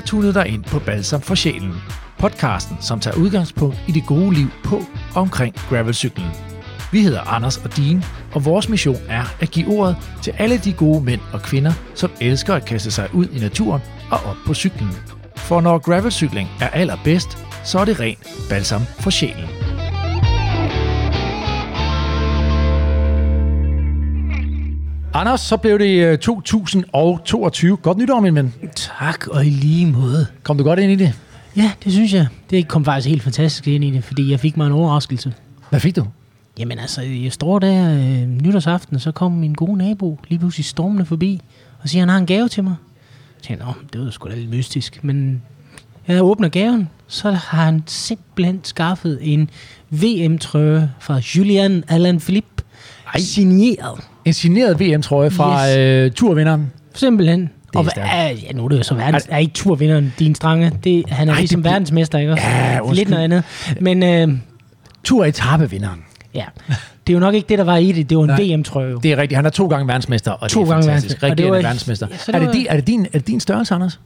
har tunet dig ind på Balsam for Sjælen. Podcasten, som tager udgangspunkt i det gode liv på og omkring gravelcyklen. Vi hedder Anders og Dean, og vores mission er at give ordet til alle de gode mænd og kvinder, som elsker at kaste sig ud i naturen og op på cyklen. For når gravelcykling er allerbedst, så er det ren balsam for sjælen. Anders, så blev det øh, 2022. Godt nytår, min ven. Tak, og i lige måde. Kom du godt ind i det? Ja, det synes jeg. Det kom faktisk helt fantastisk ind i det, fordi jeg fik mig en overraskelse. Hvad fik du? Jamen altså, jeg står der øh, nytårsaften, og så kom min gode nabo lige pludselig stormende forbi, og siger, at han har en gave til mig. Jeg tænkte, Nå, det var sgu da lidt mystisk, men jeg åbner gaven, så har han simpelthen skaffet en VM-trøje fra Julian Alain Philippe, Ej. signeret. En signeret VM-trøje fra Yes. øh, turvinderen. Simpelthen. er og er, ja, nu er det jo så verdens, er ikke turvinderen, din strange. Det, han er Ej, ligesom det verdensmester, ikke også? Ja, Lidt undskyld. noget andet. Men øh, Tur etappevinderen. ja, det er jo nok ikke det, der var i det. Det var en. VM-trøje. Det er rigtigt. Han er to gange verdensmester, og To det er gange fantastisk. verdensmester. Og det var- verdensmester. Ja, så er, det det din, er, det din, er det din størrelse, Anders?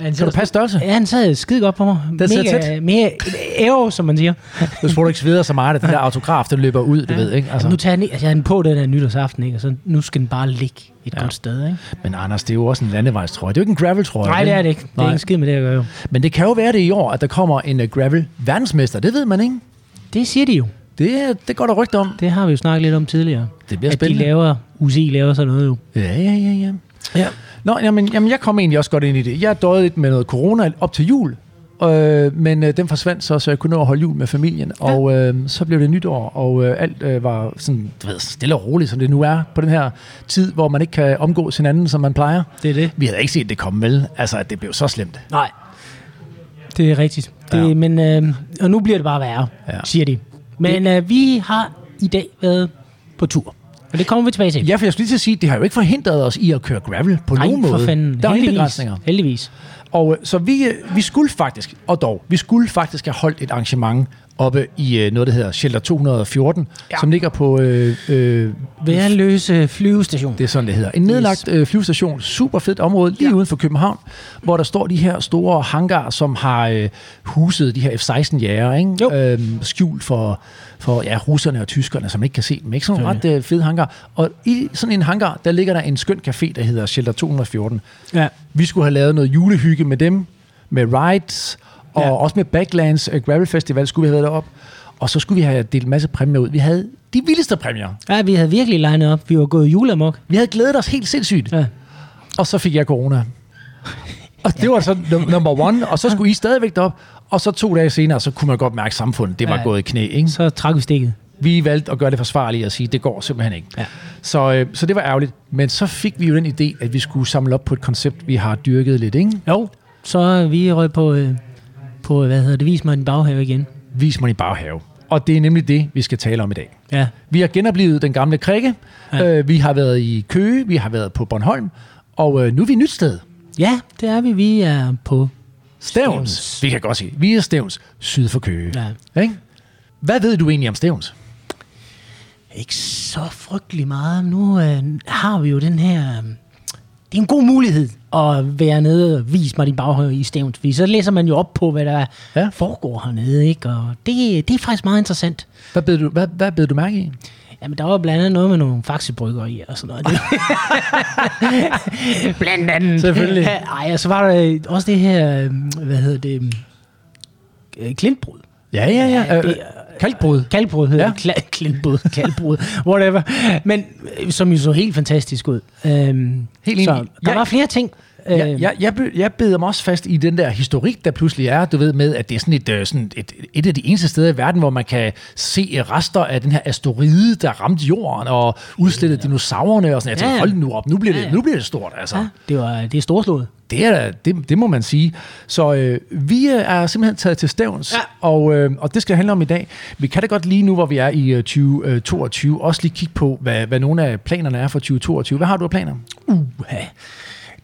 Han Kan du passe størrelse? Ja, han sad skide godt på mig. Sidder Mega, tæt. mere æro, som man siger. Du du ikke sveder så meget, at den der autograf, den løber ud, du ved, ikke? Altså. Nu tager jeg, altså, den på den der nytårsaften, ikke? Og så nu skal den bare ligge et Ja. ja. godt sted, ikke? Men Anders, det er jo også en landevejstrøje. Det er jo ikke en gravel-trøje. Nej, det er det ikke. Det er Nej. ikke skid med det at gøre, jo. Men det kan jo være det i år, at der kommer en uh, gravel-verdensmester. Det ved man ikke. Det siger de jo. Det, det går der rygte om. Det har vi jo snakket lidt om tidligere. Det bliver at spændende. de laver, UCI laver sådan noget jo. Ja, ja, ja, ja. Ja. Nå, jamen, jamen, jeg kom egentlig også godt ind i det. Jeg døde lidt med noget corona op til jul, øh, men øh, den forsvandt så, så jeg kunne nå at holde jul med familien. Ja. Og øh, så blev det nytår, og øh, alt øh, var sådan, du ved, stille og roligt, som det nu er på den her tid, hvor man ikke kan omgås hinanden, som man plejer. Det er det. Vi havde ikke set det komme, vel? Altså, at det blev så slemt. Nej. Det er rigtigt. Det, Ja. Men, øh, og nu bliver det bare værre, ja. siger de. Men øh, vi har i dag været på tur. Og det kommer vi tilbage til. Ja, for jeg skulle lige til at sige, det har jo ikke forhindret os i at køre gravel på Nej, nogen for måde. fanden. Der er ingen begrænsninger. Heldigvis. Og øh, så vi, øh, vi skulle faktisk, og dog, vi skulle faktisk have holdt et arrangement oppe i øh, noget, der hedder Shelter 214, ja. Som ligger på øh, øh, Værløse flyvestation. Det er sådan, det hedder. En nedlagt øh, flyvestation, super fedt område, lige ja. uden for København, hvor der står de her store hangar, som har øh, huset de her F-16 jæger, ikke? Jo. Øhm, skjult for, for ja, russerne og tyskerne, som ikke kan se dem. Ikke sådan nogle ret øh, fede hangar. Og i sådan en hangar, der ligger der en skøn café, der hedder Shelter 214. Ja. Vi skulle have lavet noget julehygge med dem, med rides, og ja. Ja. også med Backlands øh, Gravel Festival skulle vi have været derop. Og så skulle vi have delt en masse præmier ud. Vi havde de vildeste præmier. ja, vi havde virkelig legnet op. Vi var gået julemok. Vi havde glædet os helt sindssygt. Ja. Og så fik jeg corona. Og det var så num- number one, og så skulle I stadigvæk derop. Og så to dage senere, så kunne man godt mærke, at samfundet det var ja. Gået i knæ. Ikke? Så trak vi stikket. Vi valgte at gøre det forsvarligt og sige, at det går simpelthen ikke. Ja. Så, øh, så det var ærgerligt. Men så fik vi jo den idé, at vi skulle samle op på et koncept, vi har dyrket lidt. Ikke? Jo. Så vi røg på, øh, på, hvad hedder det, vis mig din baghave igen. Vis mig i baghave. Og det er nemlig det, vi skal tale om i dag. Ja. Vi har genoplevet den gamle krikke. Ja. Øh, vi har været i Køge, vi har været på Bornholm, og øh, nu er vi et nyt sted. Ja, det er vi. Vi er på... Stævns. Stævns. Vi kan godt sige, vi er Stævns, syd for Køge. Ja. Ikke? Hvad ved du egentlig om Stævns? Ikke så frygtelig meget. Nu øh, har vi jo den her... Øh, det er en god mulighed at være nede og vise mig din baghave i Stævns. Fordi så læser man jo op på, hvad der Ja. foregår hernede. Ikke? Og det, det er faktisk meget interessant. Hvad bed du, hvad, hvad bed du mærke i? Jamen, der var blandt andet noget med nogle faxebrygger i og sådan noget. blandt andet. Selvfølgelig. Ej, og så var der øh, også det her, øh, hvad hedder det, øh, klintbrud. Ja, ja, ja. Ja, det- kalkbrud. Kalkbrud hedder Ja. ja. det. Klintbrud, kalkbrud, whatever. Men som jo så helt fantastisk ud. Øhm, Helt så enig. der Jeg- var flere ting. Jeg, Øhm, jeg, jeg, jeg beder mig også fast i den der historik, der pludselig er, du ved med, at det er sådan et, øh, sådan et, et af de eneste steder i verden, hvor man kan se rester af den her asteroide, der ramte jorden og udslette dinosaurerne og sådan. Jeg tænkte, Ja. hold nu op, nu bliver det, Ja, ja. nu bliver det stort, altså. Ja, det, var, det er storslået. Det, er, det, det må man sige. Så øh, vi øh, er simpelthen taget til stævns, Ja. og, øh, og det skal handle om i dag. Vi kan da godt lige nu, hvor vi er i øh, 2022, også lige kigge på, hvad, hvad nogle af planerne er for 2022. Hvad har du af planer? Uh,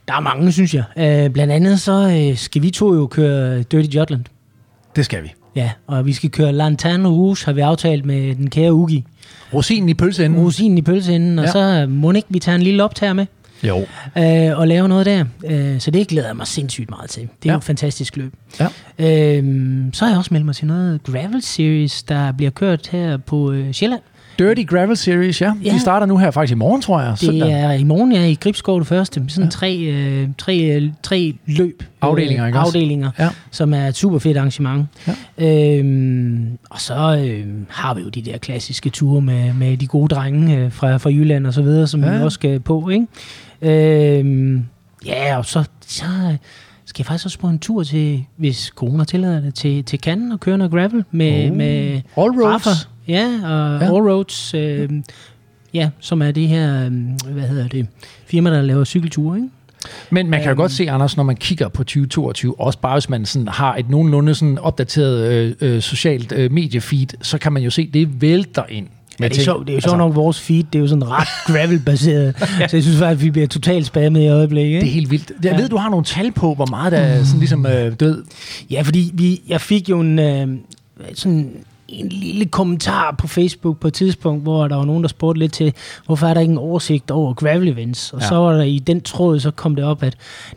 der er mange, synes jeg. Øh, blandt andet så øh, skal vi to jo køre Dirty Jutland. Det skal vi. Ja, og vi skal køre Lanterne Rouge, har vi aftalt med den kære Ugi. Rosinen i pølseenden. Rosinen i pølseenden, og Ja. ja. så må ikke vi tage en lille optager med. Jo. øh, og lave noget der. Øh, så det glæder jeg mig sindssygt meget til. Det er Ja. jo et fantastisk løb. Ja. Øh, så har jeg også meldt mig til noget Gravel Series, der bliver kørt her på øh, Sjælland. Dirty Gravel Series, ja. Ja. De starter nu her faktisk i morgen, tror jeg. Det Søndag. er i morgen, ja, i Gribskov det første. Sådan ja. tre, øh, tre, øh, tre løb. Afdelinger, øh, ikke også? Afdelinger, Ja. som er et super fedt arrangement. Ja. Øhm, og så øh, har vi jo de der klassiske ture med, med de gode drenge øh, fra, fra Jylland og så videre, som ja. vi også skal på, ikke? Øhm, ja, og så, så skal jeg faktisk også på en tur til, hvis corona tillader det, til, til Cannes og køre noget gravel med, Oh. med All roads. Rafa. Ja, og Ja. All Roads, øh, ja, som er det her, øh, hvad hedder det, firma, der laver cykelture, ikke? Men man kan jo Øhm. godt se, Anders, når man kigger på 2022, også bare hvis man sådan har et nogenlunde sådan opdateret øh, øh, socialt øh, mediefeed, så kan man jo se, det vælter ind. Ja, det er, sjovt, det er jo sjovt nok vores feed, det er jo sådan ret gravel-baseret, så jeg synes faktisk, at vi bliver totalt spammet i øjeblikket. Det er helt vildt. Jeg Ja. ved, du har nogle tal på, hvor meget der er sådan ligesom øh, død. Ja, fordi vi, jeg fik jo en, øh, sådan en lille kommentar på Facebook på et tidspunkt, hvor der var nogen, der spurgte lidt til, hvorfor er der ikke en oversigt over gravel events? Og Ja. ja. så var der i den tråd, så kom det op, at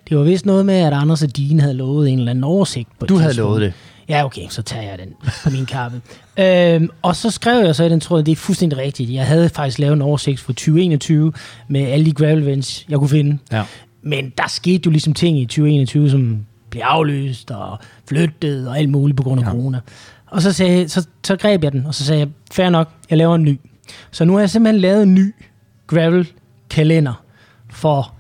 det var vist noget med, at Anders og Dine havde lovet en eller anden oversigt. På Du havde tidspunkt. lovet det. Ja, okay, så tager jeg den på min kappe. øhm, og så skrev jeg så i den tråd, det er fuldstændig rigtigt. Jeg havde faktisk lavet en oversigt for 2021 med alle de gravel events, jeg kunne finde. Ja. Men der skete jo ligesom ting i 2021, som blev aflyst og flyttet og alt muligt på grund af Ja. corona. Og så, sagde, så, så greb jeg den, og så sagde jeg, fair nok, jeg laver en ny. Så nu har jeg simpelthen lavet en ny gravel-kalender for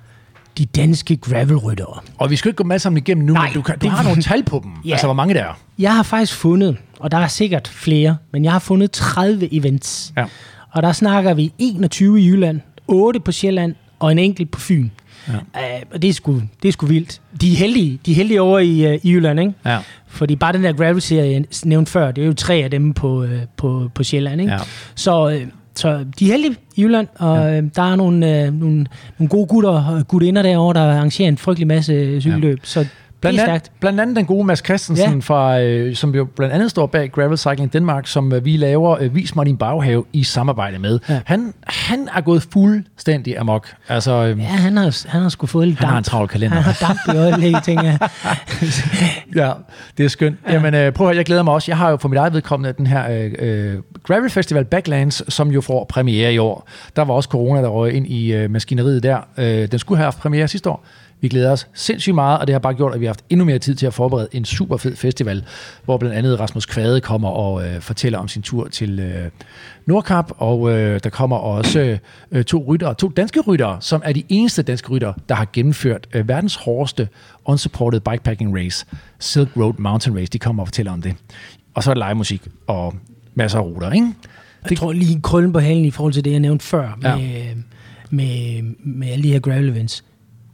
de danske gravelryttere. Og vi skal ikke gå med sammen igennem nu, Nej, men du, kan, du det- har nogle tal på dem. Ja. Altså, hvor mange der er. Jeg har faktisk fundet, og der er sikkert flere, men jeg har fundet 30 events. Ja. Og der snakker vi 21 i Jylland, 8 på Sjælland og en enkelt på Fyn. Ja. Uh, og det er, sgu, det er sgu vildt. De er heldige, de er heldige over i, uh, i Jylland, ikke? Ja. Fordi bare den der gravel-serie, jeg nævnte før, det er jo tre af dem på, uh, på, på Sjælland, ikke? Ja. Så, uh, så de er heldige i Jylland, og ja. der er nogle, uh, nogle, nogle gode gutter og gutinder derovre, der arrangerer en frygtelig masse cykelløb. Ja. Så Blandt, an, blandt andet den gode Mads Christensen, ja. Fra, øh, som jo blandt andet står bag Gravel Cycling Danmark, som øh, vi laver øh, Vis mig din baghave i samarbejde med. Ja. Han, han er gået fuldstændig amok. Altså, øh, Ja, han har, han har sgu fået lidt Han damp. har en travl kalender. Han har damp i øjeblikket, tænker jeg. Ja, det er skønt. Ja. Jamen, øh, prøv at høre, jeg glæder mig også. Jeg har jo for mit eget vedkommende den her øh, øh, Gravel Festival Backlands, som jo får premiere i år. Der var også corona, der røg ind i øh, maskineriet der. Øh, den skulle have haft premiere sidste år. Vi glæder os sindssygt meget, og det har bare gjort, at vi har haft endnu mere tid til at forberede en super fed festival, hvor blandt andet Rasmus Kvade kommer og øh, fortæller om sin tur til øh, Nordkap, og øh, der kommer også øh, to ryttere, to danske ryttere, som er de eneste danske ryttere, der har gennemført øh, verdens hårdeste unsupported bikepacking race, Silk Road Mountain Race. De kommer og fortæller om det. Og så er det live musik og masser af ruter, ikke? Jeg tror lige krøllen på halen i forhold til det, jeg nævnte før med, Ja. ja. med, med alle de her gravel events.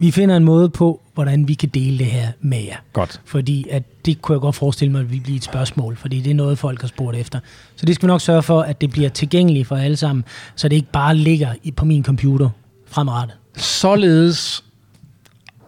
Vi finder en måde på, hvordan vi kan dele det her med jer. Godt. Fordi at det kunne jeg godt forestille mig, at vi bliver et spørgsmål, fordi det er noget, folk har spurgt efter. Så det skal vi nok sørge for, at det bliver tilgængeligt for alle sammen, så det ikke bare ligger på min computer fremadrettet. Således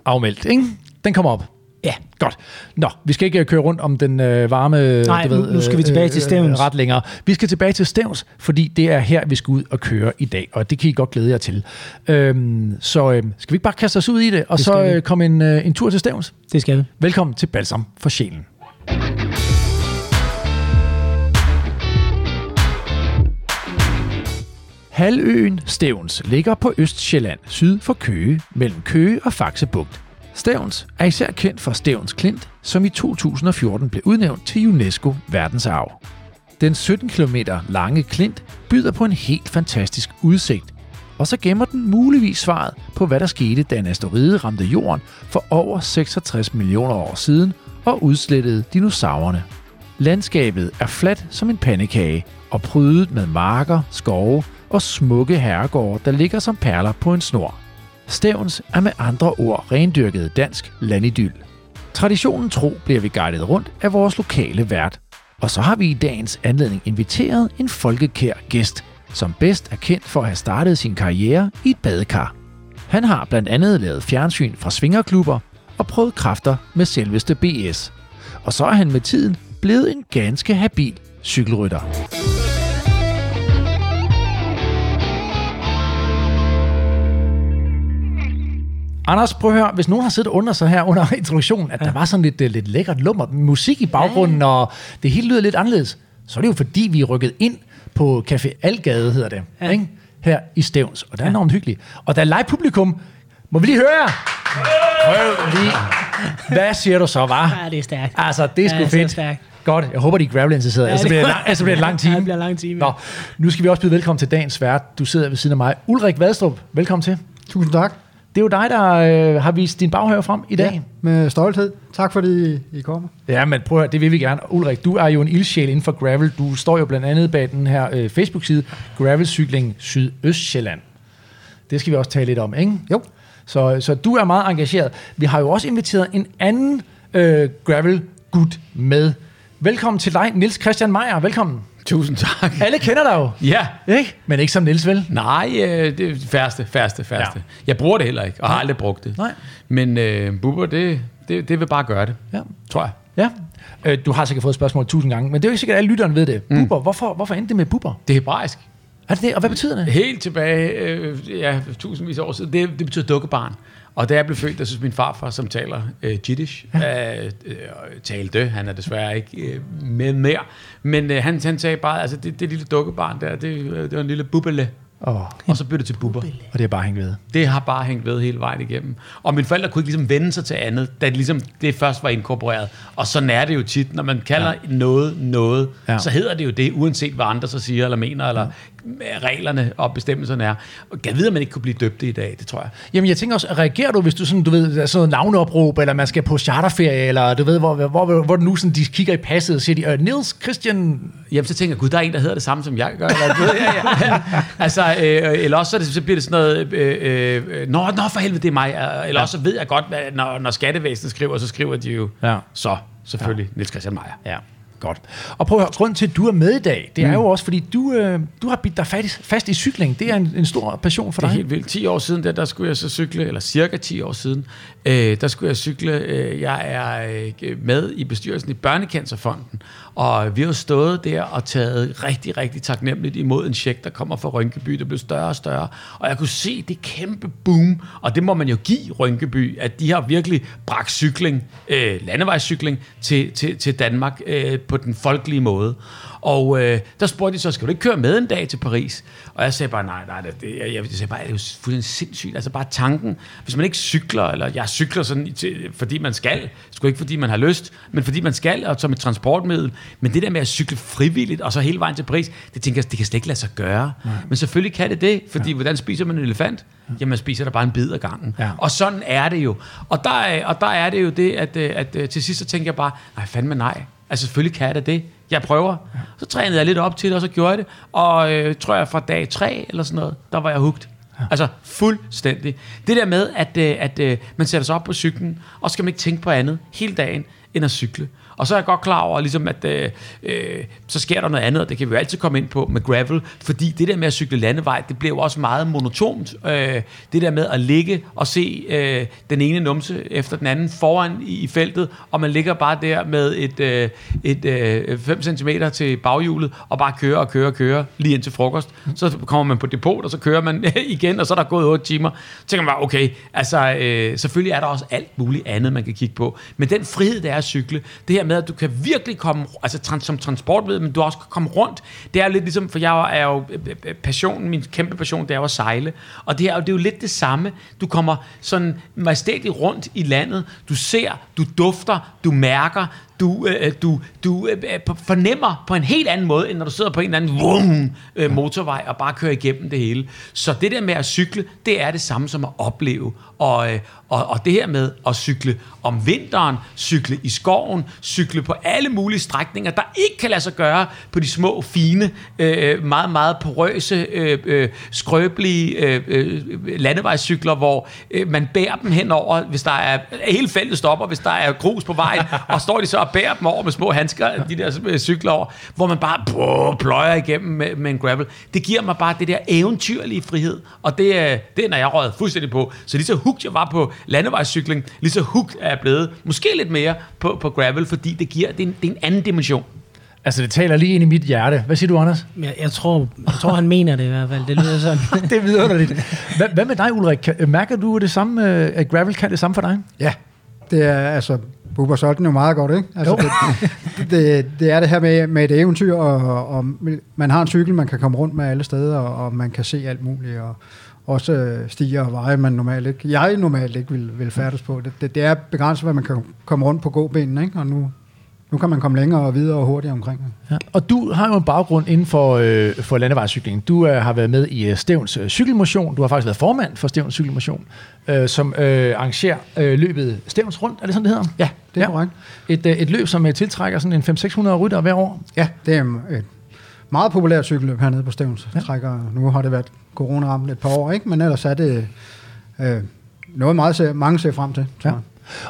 afmeldt, ikke? Den kommer op. Ja, Godt. Nå, vi skal ikke øh, køre rundt om den øh, varme Nej, du nu- ved, nu skal vi tilbage til Stevns. ret længere. Vi skal tilbage til Stævns, fordi det er her, vi skal ud og køre i dag, og det kan I godt glæde jer til. Øhm, så øh, skal vi ikke bare kaste os ud i det, og Det så øh, komme en, øh, en tur til Stævns? det skal vi. Velkommen til Balsam for Sjælen. Halvøen Stævns ligger på Østsjælland, syd for Køge, mellem Køge og Faxe Bugt. Stævns er især kendt for Stævns Klint, som i 2014 blev udnævnt til UNESCO verdensarv. Den 17 km lange klint byder på en helt fantastisk udsigt, og så gemmer den muligvis svaret på, hvad der skete, da en asteroide ramte jorden for over 66 millioner år siden og udslettede dinosaurerne. Landskabet er fladt som en pandekage og prydet med marker, skove og smukke herregårde, der ligger som perler på en snor. Stævns er med andre ord rendyrket dansk landidyl. Traditionen tro bliver vi guidet rundt af vores lokale vært. Og så har vi i dagens anledning inviteret en folkekær gæst, som bedst er kendt for at have startet sin karriere i et badekar. Han har blandt andet lavet fjernsyn fra svingerklubber og prøvet kræfter med selveste BS. Og så er han med tiden blevet en ganske habil cykelrytter. Anders, prøv at høre, hvis nogen har siddet under sig her under introduktionen, at ja. der var sådan lidt, øh, lidt lækkert lummer, musik i baggrunden, ja. og det hele lyder lidt anderledes, så er det jo fordi, vi er rykket ind på Café Algade, hedder det, ja. ikke? her i Stævns, og det er ja. enormt hyggeligt. Og der er live publikum. Må vi lige høre? Prøv lige. Hvad siger du så, var? Ja, det er stærkt. Altså, det er sgu ja, fedt. Det er stærkt. Godt, jeg håber, de er gravel-interesserede, ja, ellers, bliver det, lang, ellers bliver det en lang time. Ja, det bliver lang time. Nå, nu skal vi også byde velkommen til dagens vært. Du sidder ved siden af mig. Ulrik Vadstrup, velkommen til. Tusind tak. Det er jo dig, der øh, har vist din baghave frem i dag. Ja, med stolthed. Tak fordi I kommer. Ja, men prøv at høre, det vil vi gerne. Ulrik, du er jo en ildsjæl inden for gravel. Du står jo blandt andet bag den her øh, Facebook-side, Gravelcykling Sydøstjylland. Det skal vi også tale lidt om, ikke? Jo. Så, så du er meget engageret. Vi har jo også inviteret en anden øh, gravel-gut med. Velkommen til dig, Nils Christian Meier. Velkommen. Tusind tak. Alle kender dig jo. Ja. Ikke? Men ikke som Nils, vel? Nej, øh, det er færste, færste, færste. Ja. Ja. Jeg bruger det heller ikke, og har aldrig brugt det. Nej. Men øh, Bubber, det, det, det vil bare gøre det, Ja. tror jeg. Ja. Øh, du har sikkert fået spørgsmål tusind gange, men det er jo ikke sikkert, at alle lytterne ved det. Mm. Bubber, hvorfor, hvorfor endte det med bubber? Det er hebraisk. Er det det? Og hvad betyder det? Helt tilbage, øh, ja, tusindvis af år siden, det, det betyder dukkebarn. Og da jeg blev født, der synes min farfar, som taler øh, jiddisch, ja. øh, øh, talte, han er desværre ikke øh, med mere, men øh, han, han sagde bare, altså det, det lille dukkebarn der, det, øh, det var en lille bubbele, Oh, og så blev det til bubber. og det er bare hængt ved. Det har bare hængt ved hele vejen igennem. Og mine forældre kunne ikke ligesom vende sig til andet, da det, ligesom, det først var inkorporeret. Og sådan er det jo tit, når man kalder ja. noget noget, ja. så hedder det jo det, uanset hvad andre så siger eller mener, eller reglerne og bestemmelserne er. Og jeg ved, at man ikke kunne blive døbt i dag, det tror jeg. Jamen, jeg tænker også, reagerer du, hvis du sådan, du ved, der er sådan noget navneopråb, eller man skal på charterferie, eller du ved, hvor, hvor, hvor, hvor nu sådan, de kigger i passet og siger de, uh, Nils Christian... Jamen, så tænker jeg, gud, der er en, der hedder det samme, som jeg gør. Eller, ved, ja, ja, ja. Altså, øh, eller også så, det, så bliver det sådan noget, øh, øh, nå, nå, for helvede, det er mig. Eller også så ved jeg godt, at når, når skattevæsenet skriver, så skriver de jo, Ja. så selvfølgelig, ja. Niels Christian Meier. Ja, godt. Og prøv at høre, grunden til, at du er med i dag, det er mm. jo også, fordi du, øh, du har bidt dig fast, fast i cykling. Det er en, en stor passion for Det er dig. helt vildt. 10 år siden, der, der skulle jeg så cykle, eller cirka 10 år siden, øh, der skulle jeg cykle. Øh, jeg er øh, med i bestyrelsen i Børnecancerfonden, og vi har stået der og taget rigtig, rigtig taknemmeligt imod en check, der kommer fra Rynkeby, der blev større og større. Og jeg kunne se det kæmpe boom, og det må man jo give Rynkeby, at de har virkelig bragt cykling, øh, landevejscykling, til, til, til Danmark øh, på den folkelige måde. Og øh, der spurgte de så, skal du ikke køre med en dag til Paris? Og jeg sagde bare, nej, nej, det, jeg, jeg, jeg sagde bare, det er jo fuldstændig sindssygt. Altså bare tanken, hvis man ikke cykler, eller jeg cykler sådan, til, fordi man skal, sgu ikke fordi man har lyst, men fordi man skal, og som et transportmiddel. Men det der med at cykle frivilligt, og så hele vejen til Paris, det tænker jeg, det kan slet ikke lade sig gøre. Nej. Men selvfølgelig kan det det, fordi ja. hvordan spiser man en elefant? Jamen, man spiser der bare en bid ad gangen. Ja. Og sådan er det jo. Og der, er- og der er det jo det, at, øh, at, at til sidst så tænker jeg bare, nej, fandme nej. Altså selvfølgelig kan jeg da det. Jeg prøver. Så trænede jeg lidt op til det, og så gjorde jeg det. Og øh, tror jeg fra dag tre eller sådan noget, der var jeg hugt. Altså fuldstændig. Det der med, at, øh, at øh, man sætter sig op på cyklen, og så skal man ikke tænke på andet hele dagen, end at cykle. Og så er jeg godt klar over, ligesom, at øh, øh, så sker der noget andet, og det kan vi jo altid komme ind på med gravel, fordi det der med at cykle landevej, det bliver jo også meget monotont. Øh, det der med at ligge og se øh, den ene numse efter den anden foran i, i feltet, og man ligger bare der med et, øh, et øh, 5 cm til baghjulet, og bare kører og kører og kører lige ind til frokost. Så kommer man på depot, og så kører man igen, og så er der gået 8 timer. Så tænker man bare, okay, altså øh, selvfølgelig er der også alt muligt andet, man kan kigge på. Men den frihed, der er at cykle, det her med, at du kan virkelig komme, altså trans, som ved, men du også kan komme rundt, det er lidt ligesom, for jeg er jo, øh, øh, øh, passionen, min kæmpe passion, det er jo at sejle. Og det her, det er jo lidt det samme. Du kommer sådan majestætigt rundt i landet, du ser, du dufter, du mærker, du, øh, du, du øh, øh fornemmer på en helt anden måde, end når du sidder på en eller anden vum, øh, motorvej og bare kører igennem det hele. Så det der med at cykle, det er det samme som at opleve. Og, øh, og, og det her med at cykle om vinteren, cykle i skoven, cykle på alle mulige strækninger, der ikke kan lade sig gøre på de små, fine, øh, øh meget, meget porøse, øh, øh, skrøbelige øh, øh, landevejscykler, hvor øh, man bærer dem henover, hvis der er, hele feltet stopper, hvis der er grus på vejen, og står de så og bærer dem over med små handsker, de der øh, cykler over, hvor man bare pløjer igennem med, med en gravel. Det giver mig bare det der eventyrlige frihed, og det, er- det er, når jeg røget fuldstændig på. Så lige så hugt jeg var på landevejscykling, lige så hugt er jeg blevet, måske lidt mere på, på gravel, fordi det giver, det er en, det er en anden dimension. Altså, det taler lige ind i mit hjerte. Hvad siger du, Anders? Jeg, jeg, tror, jeg tror, han mener det i hvert fald. Det lyder sådan. det er vidunderligt. Hvad, hvad med dig, Ulrik? Mærker du det samme, øh, at gravel kan det samme for dig? Ja, det er altså, Bubber solgte den jo meget godt, ikke? Altså, det, det, det, er det her med, med et eventyr, og, og man har en cykel, man kan komme rundt med alle steder, og, og man kan se alt muligt, og også øh, stiger og veje, man normalt ikke, jeg normalt ikke vil, vil færdes på. Det, det, det er begrænset, hvad man kan komme rundt på gåbenene, ikke? Og nu, nu kan man komme længere og videre og hurtigere omkring. Ja. Og du har jo en baggrund inden for, øh, for landevejscykling. Du øh, har været med i øh, Stævns øh, Cykelmotion. Du har faktisk været formand for Stævns Cykelmotion, øh, som øh, arrangerer øh, løbet Stævns Rundt. Er det sådan, det hedder? Ja, det er ja. korrekt. Et, øh, et løb, som øh, tiltrækker sådan en 500-600 rytter hver år. Ja, det er et meget populært cykelløb hernede på Stævns. Ja. Trækker, nu har det været corona-ramt et par år, ikke? men ellers er det øh, noget, meget ser, mange ser frem til. tror Ja. jeg.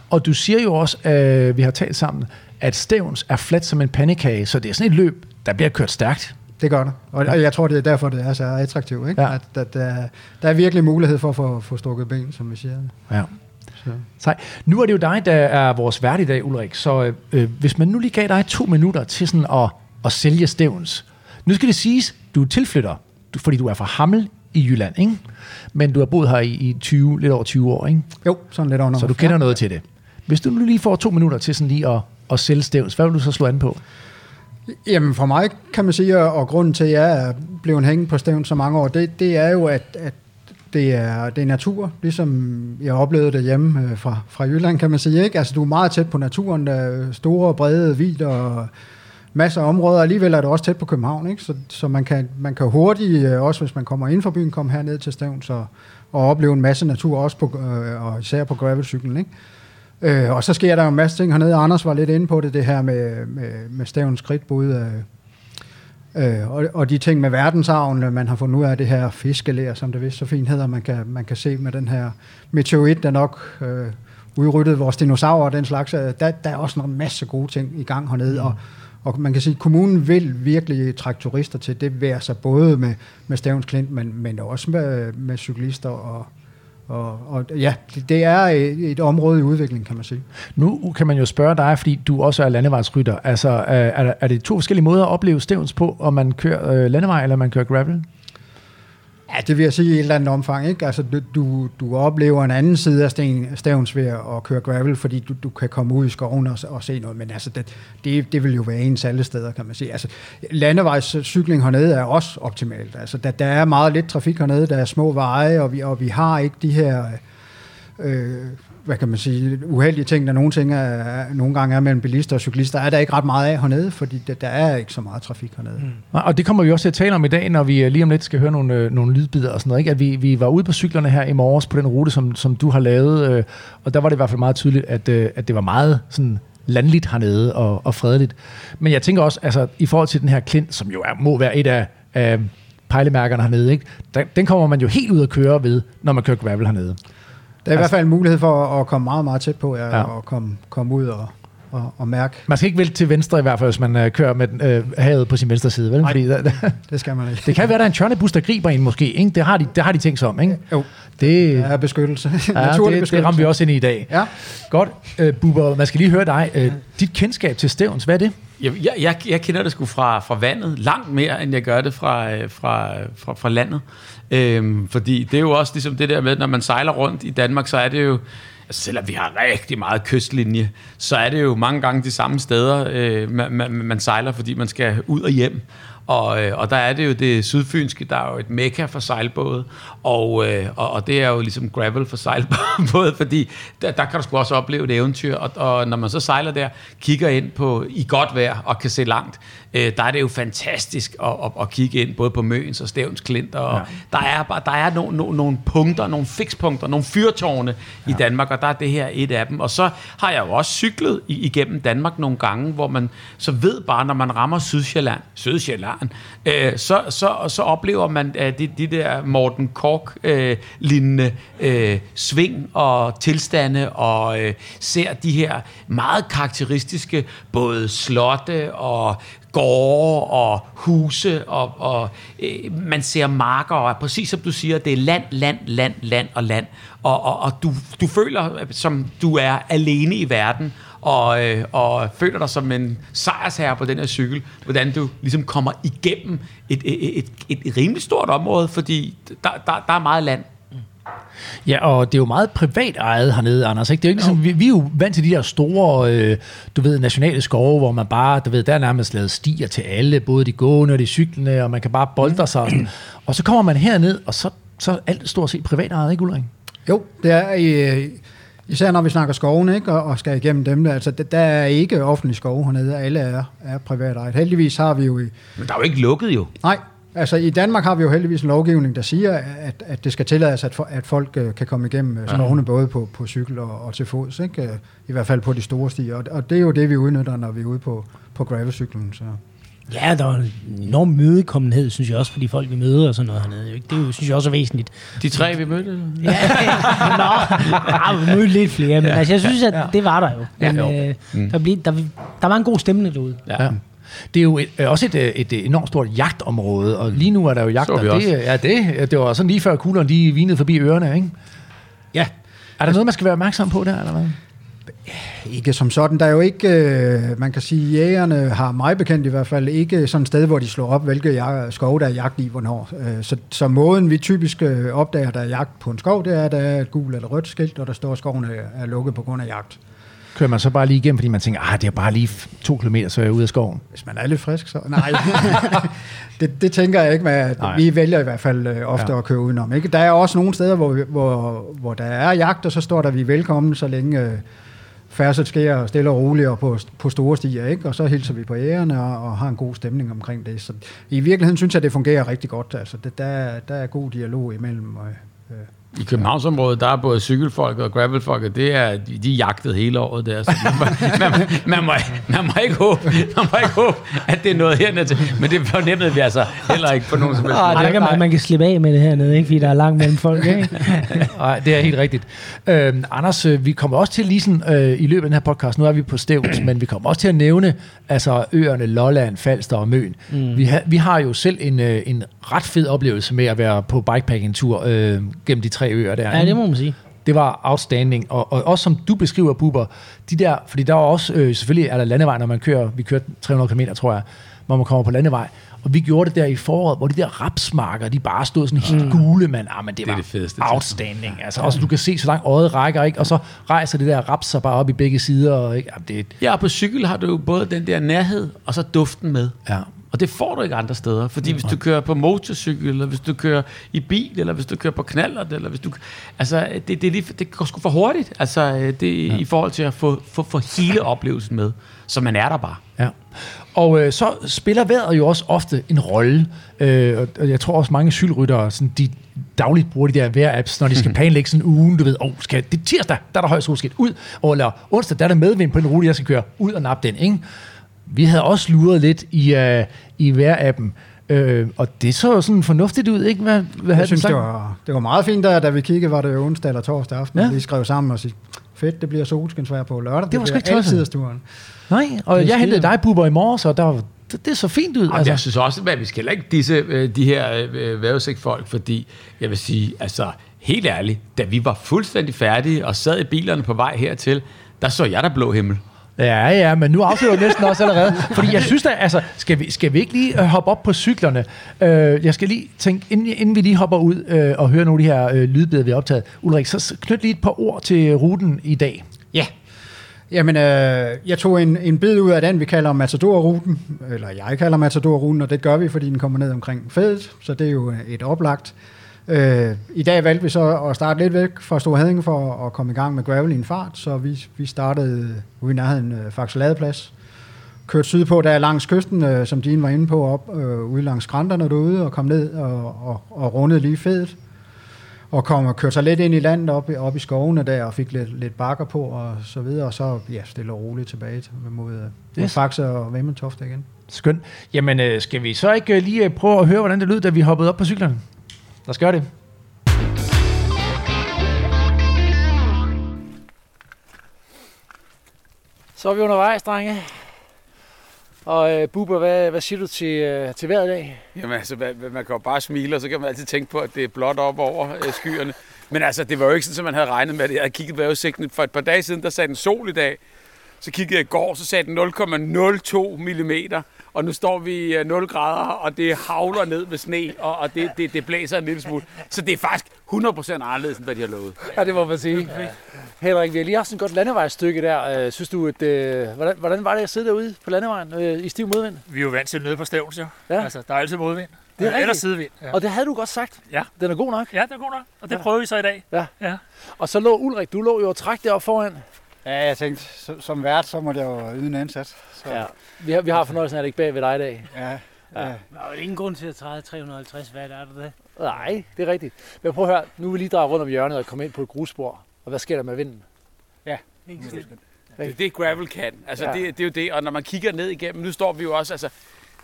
Og du siger jo også, øh, vi har talt sammen, at Stævns er fladt som en pandekage, så det er sådan et løb, der bliver kørt stærkt. Det gør det. Og, og jeg tror, det er derfor, det er så attraktivt. Ikke? Ja. At, at der, der er virkelig mulighed for at få, få stukket ben, som vi siger. Ja. Så. Sej. Nu er det jo dig, der er vores vært i dag, Ulrik. Så øh, øh, hvis man nu lige gav dig to minutter til sådan at, at sælge Stævns. Nu skal det siges, du er tilflytter, du, fordi du er fra Hammel i Jylland, ikke? Men du har boet her i, i 20, lidt over 20 år, ikke? Jo, sådan lidt under. Så du kender noget til det. Hvis du nu lige får to minutter til sådan lige at, og selvstævns. Hvad vil du så slå an på? Jamen for mig kan man sige, og grunden til, at jeg er blevet hængen på stævn så mange år, det, det er jo, at, at det, er, det er natur, ligesom jeg oplevede det hjemme øh, fra, fra Jylland, kan man sige. Ikke? Altså, du er meget tæt på naturen, der er store, brede, vidder og masser af områder. Alligevel er det også tæt på København, ikke? Så, så man, kan, man kan hurtigt, øh, også hvis man kommer ind fra byen, komme herned til stævn så, og opleve en masse natur, også på, øh, og især på gravelcyklen. Ikke? Øh, og så sker der jo en masse ting hernede. Anders var lidt inde på det, det her med, med, med stavens skridt, både øh, øh, og, og de ting med verdensarven, man har fundet ud af det her fiskelær, som det vist så fint hedder, man kan, man kan se med den her meteorit, der nok øh, udryttede vores dinosaurer og den slags. Øh, der, der er også en masse gode ting i gang hernede, og, og man kan sige, at kommunen vil virkelig trække turister til det, være sig både med, med Stavns Klint, men, men også med, med cyklister og, og, og ja, det, det er et, et område i udvikling, kan man sige. Nu kan man jo spørge dig, fordi du også er landevejsrytter. Altså, øh, er, er, er det to forskellige måder at opleve Stævns på, om man kører øh, landevej eller man kører gravel? Ja, det vil jeg sige i et eller andet omfang. Ikke? Altså, du, du, oplever en anden side af sten, Stavns ved at køre gravel, fordi du, du kan komme ud i skoven og, og se noget. Men altså, det, det, det vil jo være ens alle steder, kan man sige. Altså, landevejscykling hernede er også optimalt. Altså, der, der er meget lidt trafik hernede, der er små veje, og vi, og vi har ikke de her... Øh, hvad kan man sige, uheldige ting, der nogle, ting er, nogle gange er mellem bilister og cyklister, er der ikke ret meget af hernede, fordi der, der er ikke så meget trafik hernede. Mm. Nej, Og det kommer vi også til at tale om i dag, når vi øh, lige om lidt skal høre nogle, øh, nogle lydbider og sådan noget. Ikke? At vi, vi var ude på cyklerne her i morges på den rute, som, som du har lavet, øh, og der var det i hvert fald meget tydeligt, at, øh, at det var meget sådan landligt hernede og, og fredeligt. Men jeg tænker også, altså i forhold til den her klint, som jo er, må være et af, af pejlemærkerne hernede, ikke? Den kommer man jo helt ud at køre ved, når man kører gravel hernede. Der er i hvert fald en mulighed for at komme meget, meget tæt på, ja, Ja. og komme, komme ud og, og, og mærke. Man skal ikke vælte til venstre i hvert fald, hvis man øh, kører med øh, havet på sin venstre side, vel? Nej. Fordi der, der, Det skal man ikke. det kan være, der er en tjørnebus, der griber en måske. Ikke? Det, har de, det har de tænkt sig om. Ikke? Jo, Det, er beskyttelse. ja, Naturlig det, beskyttelse. det rammer vi også ind i i dag. Ja. Godt. Øh, Bubber, man skal lige høre dig. Øh, dit kendskab til Stævns, hvad er det? Jeg, jeg, jeg, kender det sgu fra, fra vandet, langt mere, end jeg gør det fra, øh, fra, fra, fra landet. Øhm, fordi det er jo også ligesom det der med, når man sejler rundt i Danmark, så er det jo, altså selvom vi har rigtig meget kystlinje, så er det jo mange gange de samme steder, øh, man, man, man sejler, fordi man skal ud og hjem. Og, øh, og der er det jo det sydfynske, der er jo et mekka for sejlbåde, og, øh, og, og det er jo ligesom gravel for sejlbåde, fordi der, der kan du sgu også opleve et eventyr, og, og når man så sejler der, kigger ind på i godt vejr og kan se langt, øh, der er det jo fantastisk at, at, at kigge ind både på Møns og Stævns Klint, og ja. der er, bare, der er no, no, nogle punkter, nogle fikspunkter, nogle fyrtårne ja. i Danmark, og der er det her et af dem. Og så har jeg jo også cyklet i, igennem Danmark nogle gange, hvor man så ved bare, når man rammer Sydsjælland, Sydsjælland, øh, så, så, så oplever man øh, de, de der Morten Kork-lignende øh, sving og tilstande, og øh, ser de her meget karakteristiske både slotte og gårde og huse, og, og øh, man ser marker, og præcis som du siger, det er land, land, land, land og land. Og, og, og du, du føler, som du er alene i verden, og, øh, og føler dig som en sejrsherre på den her cykel, hvordan du ligesom kommer igennem et, et, et, et, et rimelig stort område, fordi der, der, der er meget land. Ja, og det er jo meget privat ejet hernede, Anders. Ikke? Det er jo ikke ligesom, vi, vi er jo vant til de der store, øh, du ved, nationale skove, hvor man bare, du ved, der er nærmest lavet stier til alle, både de gående og de cyklende, og man kan bare bolde sig. Og, sådan. og så kommer man herned, og så, så er alt stort set privat ejet, ikke Ulrik? Jo, det er øh, især når vi snakker skoven, ikke, og, og skal igennem dem, der, altså der, der er ikke offentlig skov hernede, alle er, er privat ejet. Heldigvis har vi jo i, Men der er jo ikke lukket jo. nej, altså i Danmark har vi jo heldigvis en lovgivning, der siger, at, at det skal tillades, at, for, at folk øh, kan komme igennem øh, skovene både på, på cykel og, og til fods, ikke? Øh, i hvert fald på de store stier, og, og det er jo det, vi udnytter, når vi er ude på, på gravelcyklen, så... Ja, der er en enorm mødekommenhed, synes jeg også, for de folk, vi møder og sådan noget hernede. jo, Ikke? Det er jo, synes jeg også er væsentligt. De tre, vi mødte. Ja, nå, ja, vi mødte lidt flere, men altså, jeg synes, at det var der jo. Men, Ja, øh, der, blev, der, der var en god stemning derude. Ja. Det er jo et, øh, også et, øh, et, et enormt stort jagtområde, og lige nu er der jo jagt, og det, ja, det, det var sådan lige før kuglerne de vinede forbi ørerne, ikke? Ja, Er der noget, man skal være opmærksom på der, eller hvad? Ikke som sådan. Der er jo ikke, øh, man kan sige, jægerne har mig bekendt i hvert fald ikke sådan et sted, hvor de slår op, hvilke jeg, skov der er jagt i, hvornår. Øh, så, så måden, vi typisk øh, opdager, der er jagt på en skov, det er, at der er et gult eller rødt skilt, og der står, at skoven er, er lukket på grund af jagt. Kører man så bare lige igennem, fordi man tænker, ah, det er bare lige to kilometer, så er jeg ude af skoven. Hvis man er lidt frisk, så... Nej, det, det tænker jeg ikke, men vi vælger i hvert fald øh, ofte Ja. at køre udenom. Ikke? Der er også nogle steder, hvor, vi- hvor, hvor der er jagt, og så står der, vi er velkommen, så længe øh, færdsel sker stille og roligt og på, på store stier. Ikke? Og så hilser vi på ægerne og, og har en god stemning omkring det. Så i virkeligheden synes jeg, det fungerer rigtig godt. Altså, det, der, er- der er god dialog imellem. Og, øh, I Københavnsområdet, der er både cykelfolk og gravelfolk, de er, de, de er jagtet hele året der, så man, man, man, må, man, må ikke håbe, man må ikke håbe, at det er noget hernede til. Men det fornemmede vi altså heller ikke på nogen som helst. Ej, måde. der kan man, man kan slippe af med det hernede, ikke? fordi der er langt mellem folk. Ikke? Nej, det er helt rigtigt. Øhm, Anders, øh, vi kommer også til lige sådan, øh, i løbet af den her podcast, nu er vi på Stævns, men vi kommer også til at nævne altså øerne Lolland, Falster og Møn. Mm. Vi, ha, vi har jo selv en, øh, en ret fed oplevelse med at være på bikepacking-tur øh, gennem de tre øer der. Ja, det må man sige. Det var outstanding, og, og også som du beskriver, Bubber, de der, fordi der er også, øh, selvfølgelig er der landevej, når man kører, vi kørte 300 km, tror jeg, hvor man kommer på landevej, og vi gjorde det der i foråret, hvor de der rapsmarker, de bare stod sådan helt gule, men, ah, men det, er var det fedeste outstanding. Altså også, du kan se, så langt øjet rækker, ikke? og så rejser det der raps sig bare op i begge sider. Og, ikke? Jamen, det, Ja, og på cykel har du jo både den der nærhed, og så duften med. ja. Og det får du ikke andre steder. Fordi hvis du kører på motorcykel, eller hvis du kører i bil, eller hvis du kører på knallert, eller hvis du... Altså, det, det, er lige, det går sgu for hurtigt, altså, øh, det, ja. i forhold til at få, få, få hele oplevelsen med. Så man er der bare. Ja. Og øh, så spiller vejret jo også ofte en rolle. Øh, og- jeg tror også mange cykelryttere, sådan, de dagligt bruger de der vejr-apps, når de skal planlægge sådan en ugen. Du ved, oh, skal, det er tirsdag, der er der højst solskin ud. Og eller onsdag, der er der medvind på den rute, jeg skal køre ud og nappe den. Ikke? Vi havde også luret lidt i, øh, i vejr-appen. Øh, og det så sådan fornuftigt ud, ikke? Hvad, hvad havde jeg synes, det sagt? var, det var meget fint, der, da vi kiggede, var det jo onsdag eller torsdag aften, Ja. vi skrev sammen og sige, fedt, det bliver solskinsvejr på lørdag. Det var sgu ikke altid turen. Nej, og Det jeg hentede dig, Bubber, i morges, og der, var- det, det så fint ud. Altså. Altså. Jeg synes også, at vi skal heller ikke disse øh, de her øh, vejrudsigtfolk, fordi jeg vil sige, altså helt ærligt, da vi var fuldstændig færdige og sad i bilerne på vej hertil, der så jeg der blå himmel. Ja, ja, men nu afslører du næsten også allerede. Fordi jeg synes da, altså, skal vi, skal vi ikke lige øh, hoppe op på cyklerne? Øh, jeg skal lige tænke, inden, inden vi lige hopper ud øh, og hører nogle af de her øh, lydbilleder, vi har optaget. Ulrik, så knyt lige et par ord til ruten i dag. Ja. Jamen, øh, jeg tog en, en bid ud af den, vi kalder Matador-ruten, eller jeg kalder Matador-ruten, og det gør vi, fordi den kommer ned omkring Fedet, så det er jo øh, et oplagt. Øh, I dag valgte vi så at starte lidt væk fra Stor Heding for at komme i gang med gravel i en fart, så vi, vi startede ude i nærheden af Faxe Ladeplads. Kørte sydpå, der er langs kysten, øh, som Dine var inde på, op øh, ude langs skrænterne derude, og kom ned og, og, og rundede lige Fedet og kom og kørte sig lidt ind i landet op, i- op i skovene der, og fik lidt, lidt bakker på og så videre, og så ja, stille og roligt tilbage til, mod, yes. mod. Faxe og Vemmeltoft igen. Skønt. Jamen, øh, skal vi så ikke øh, lige øh, prøve at høre, hvordan det lød, da vi hoppede op på cyklerne? Lad os gøre det. Så er vi undervejs, drenge. Og øh, Bubber, hvad, hvad siger du til, øh, til hver dag? Jamen altså, man, man kan jo bare smile, og så kan man altid tænke på, at det er blåt op over øh, skyerne. Men altså, det var jo ikke sådan, som man havde regnet med det. Jeg havde kigget på vejrudsigten for et par dage siden, der sagde den sol i dag. Så kiggede jeg i går, så sagde den 0,02 mm, og nu står vi i 0 grader, og det havler ned med sne, og, og det, det, det blæser en lille smule. Så det er faktisk 100% anderledes, end hvad de har lovet. Ja, det må man sige. Henrik, vi har lige haft sådan et godt landevejsstykke der. Øh, Synes du, at, øh, hvordan, hvordan var det at sidde derude på landevejen øh, i stiv modvind? Vi er jo vant til nede på stævns, jo. Ja. Altså, der er altid modvind. Det er Eller rigtigt. sidevind. Ja. Og det havde du godt sagt. Ja. Den er god nok. ja, det er godt nok. Og det Ja. prøver vi så i dag. Ja. Ja. Og så lå Ulrik, du lå jo og træk deroppe foran. Ja, jeg tænkte, som- vært, så måtte jeg jo yde en indsats. Så, Ja. Vi har, vi har fornøjelsen af at ligge bag ved dig i dag. ja, ja. Der er jo ingen grund til at træde 350 watt, er der det? Nej, det er rigtigt. Men prøv at høre, nu vil vi lige dreje rundt om hjørnet og komme ind på et grusspor. Og hvad sker der med vinden? Ikke skidt. Det er det, gravel kan. Altså, Ja. ja. det, det er jo det. Og når man kigger ned igennem, nu står vi jo også, altså,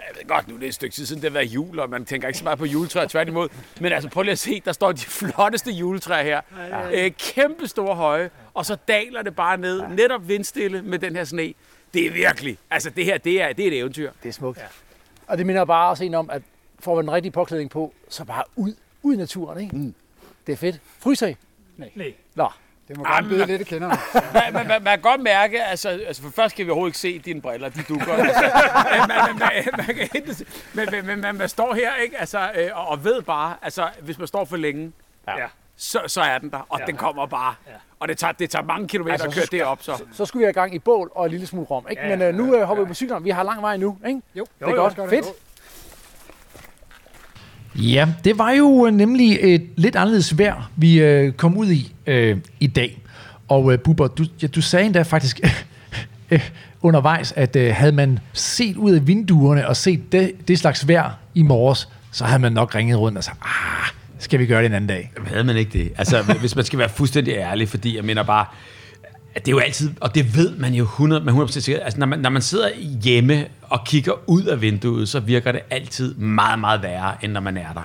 jeg ved godt, nu er det et stykke tid siden, det har været jul, og man tænker ikke så meget på juletræer, tværtimod. Men altså, prøv lige at se, der står de flotteste juletræer her. Ja. Øh, kæmpe store høje, og så daler det bare ned, netop vindstille med den her sne. Det er virkelig, altså det her, det er, det er et eventyr. Det er smukt. Ja. Og det minder bare også en om, at får man den rigtige påklædning på, så bare ud, ud i naturen, ikke? Mm. Det er fedt. Fryser I? Nej. Nå, Det må gerne byde lidt i kenderne. Man, man, man, man kan godt mærke, altså, altså for først kan vi overhovedet ikke se dine briller, de dukker. Altså, man, man, man, man, kan ikke se- men, men, men man, man står her, ikke? Altså, øh, og, og ved bare, altså, hvis man står for længe, Ja. så, så er den der, og ja. den kommer bare. Ja. Og det tager, det tager mange kilometer Altså, at køre derop, så. så skulle vi have gang i bål og en lille smule rom, ikke? Ja, Men øh, nu øh, hopper vi på cyklen. Vi har lang vej nu, ikke? Jo, Det er godt. Fedt. Ja, det var jo øh, nemlig et lidt anderledes vejr, vi øh, kom ud i øh, i dag. Og øh, Bubber, du, ja, du sagde endda faktisk øh, undervejs, at øh, havde man set ud af vinduerne og set det, det slags vejr i morges, så havde man nok ringet rundt og sagt, ah, skal vi gøre det en anden dag? Havde man ikke det? Altså, hvis man skal være fuldstændig ærlig, fordi jeg mener bare, det er jo altid, og det ved man jo 100, man 100% sikkert, altså når man, når man sidder hjemme og kigger ud af vinduet, så virker det altid meget, meget værre, end når man er der.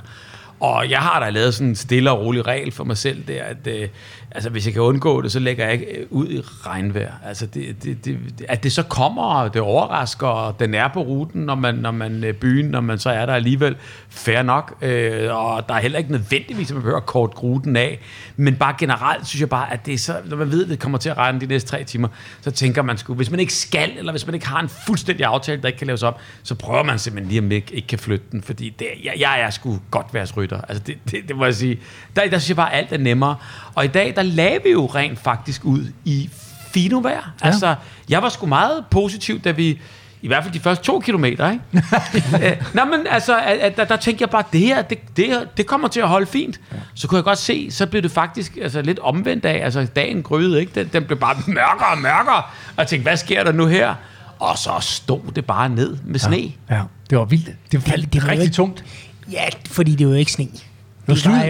Og jeg har da lavet sådan en stille og rolig regel for mig selv, der, at øh, altså, hvis jeg kan undgå det, så lægger jeg ikke øh, ud i regnvejr. Altså, det, det, det, at det så kommer, og det overrasker, og den er på ruten, når man, når man øh, byen, når man så er der alligevel, fair nok. Øh, og der er heller ikke nødvendigvis, at man behøver kort ruten af. Men bare generelt synes jeg bare, at det er så, når man ved, at det kommer til at regne de næste tre timer, så tænker man sgu, hvis man ikke skal, eller hvis man ikke har en fuldstændig aftale, der ikke kan laves op, så prøver man simpelthen lige, om ikke, ikke kan flytte den, fordi det, jeg, jeg er sgu godt værs rytter. Altså det, det, det, må jeg sige. Der, der synes jeg bare, alt er nemmere. Og i dag, der lagde vi jo rent faktisk ud i fino vejr. Ja. Altså, jeg var sgu meget positiv, da vi i hvert fald de første to kilometer, ikke? Øh, Nå, men altså, at, at, der, der tænkte jeg bare, det her, det, det, her, det kommer til at holde fint. Så kunne jeg godt se, så blev det faktisk altså, lidt omvendt af, altså dagen gryede, ikke? Den, den blev bare mørkere og mørkere. Og jeg tænkte, hvad sker der nu her? Og så stod det bare ned med sne. Ja, det var vildt. Det var, det det var rigtig tungt. Ja, fordi det var jo ikke sne. slud. øh,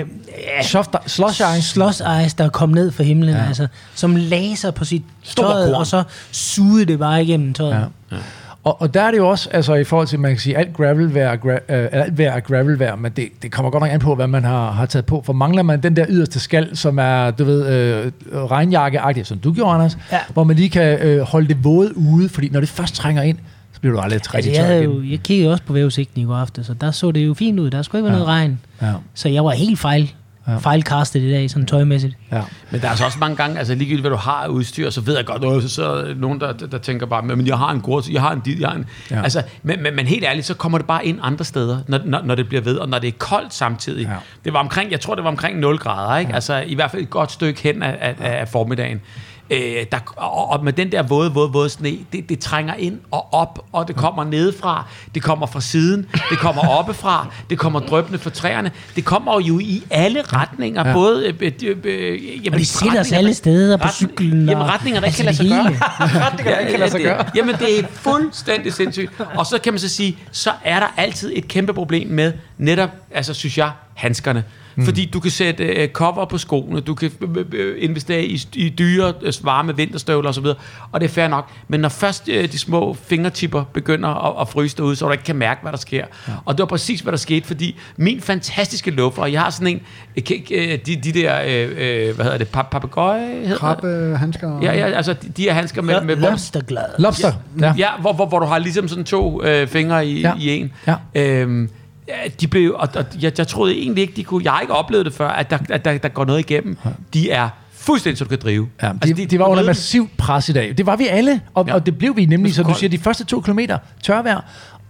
ja, Soft, slush ice. slush ice, der kom ned fra himlen, ja. altså, som laser på sit tøj, og så sugede det bare igennem tøjet. Ja. Og, og der er det jo også, altså i forhold til, man kan sige, alt gravelvejr, er gra, øh, alt vejr er gravelvejr, men det, det kommer godt nok an på, hvad man har, har taget på. For mangler man den der yderste skal, som er, du ved, øh, regnjakke som du gjorde, Anders, Ja. hvor man lige kan øh, holde det våde ude, fordi når det først trænger ind, bliver du aldrig Altså, rigtig jeg, tør havde igen. jo, jeg kiggede også på vævesigten i går aftes, og der så det jo fint ud. Der skulle ikke være Ja. noget regn. Ja, Så jeg var helt fejl, Ja. fejlkastet i dag, sådan tøjmæssigt. ja. Men der er altså også mange gange, altså ligegyldigt hvad du har af udstyr, så ved jeg godt, noget, så, så er der nogen, der, der, tænker bare, men jeg har en gurt, jeg har en dit, jeg har en... Ja. Altså, men, men, men helt ærligt, så kommer det bare ind andre steder, når, når, når det bliver ved, og når det er koldt samtidig. Ja. Ja. Det var omkring, jeg tror, det var omkring 0 grader, ikke? Ja. Altså i hvert fald et godt stykke hen af, af, af formiddagen. Øh, der, og, og med den der våde, våde, våde sne, det, det trænger ind og op, og det kommer nedefra, det kommer fra siden, det kommer oppefra, det kommer drøbende fra træerne. Det kommer jo i alle retninger, Ja. både... Øh, øh, øh, jamen, Og de sætter os alle steder på cyklen. Jamen og- retninger, der ikke altså kan lade sig det gøre. retninger, der ikke kan lade sig gøre. Jamen det er fuldstændig sindssygt. Og så kan man så sige, så er der altid et kæmpe problem med netop, altså synes jeg, handskerne. Mm. Fordi du kan sætte øh, cover på skoene, du kan øh, øh, investere i, i dyre, øh, varme vinterstøvler osv., og det er fair nok. Men når først øh, de små fingertipper begynder at, at fryse derude, så du ikke kan mærke, hvad der sker. Ja. Og det var præcis, hvad der skete, fordi min fantastiske luffer, og jeg har sådan en, øh, øh, de, de der, øh, øh, hvad hedder det, pap papegøje? hedder det? Krabbe, handsker. Ja, ja, altså de, de her handsker med... med Lobsterglad. Lobster. Ja. Ja, hvor, hvor, hvor du har ligesom sådan to øh, fingre i, Ja. ja. i en. Ja. Øhm, ja, de blev, og, og jeg, jeg troede egentlig ikke, de kunne, jeg har ikke oplevet det før, at der, at der, der går noget igennem. De er fuldstændig, så du kan drive. Ja, det, altså, de, det var under massivt pres i dag. Det var vi alle, og, Ja. og det blev vi nemlig, så som du siger, de første to kilometer tørvejr,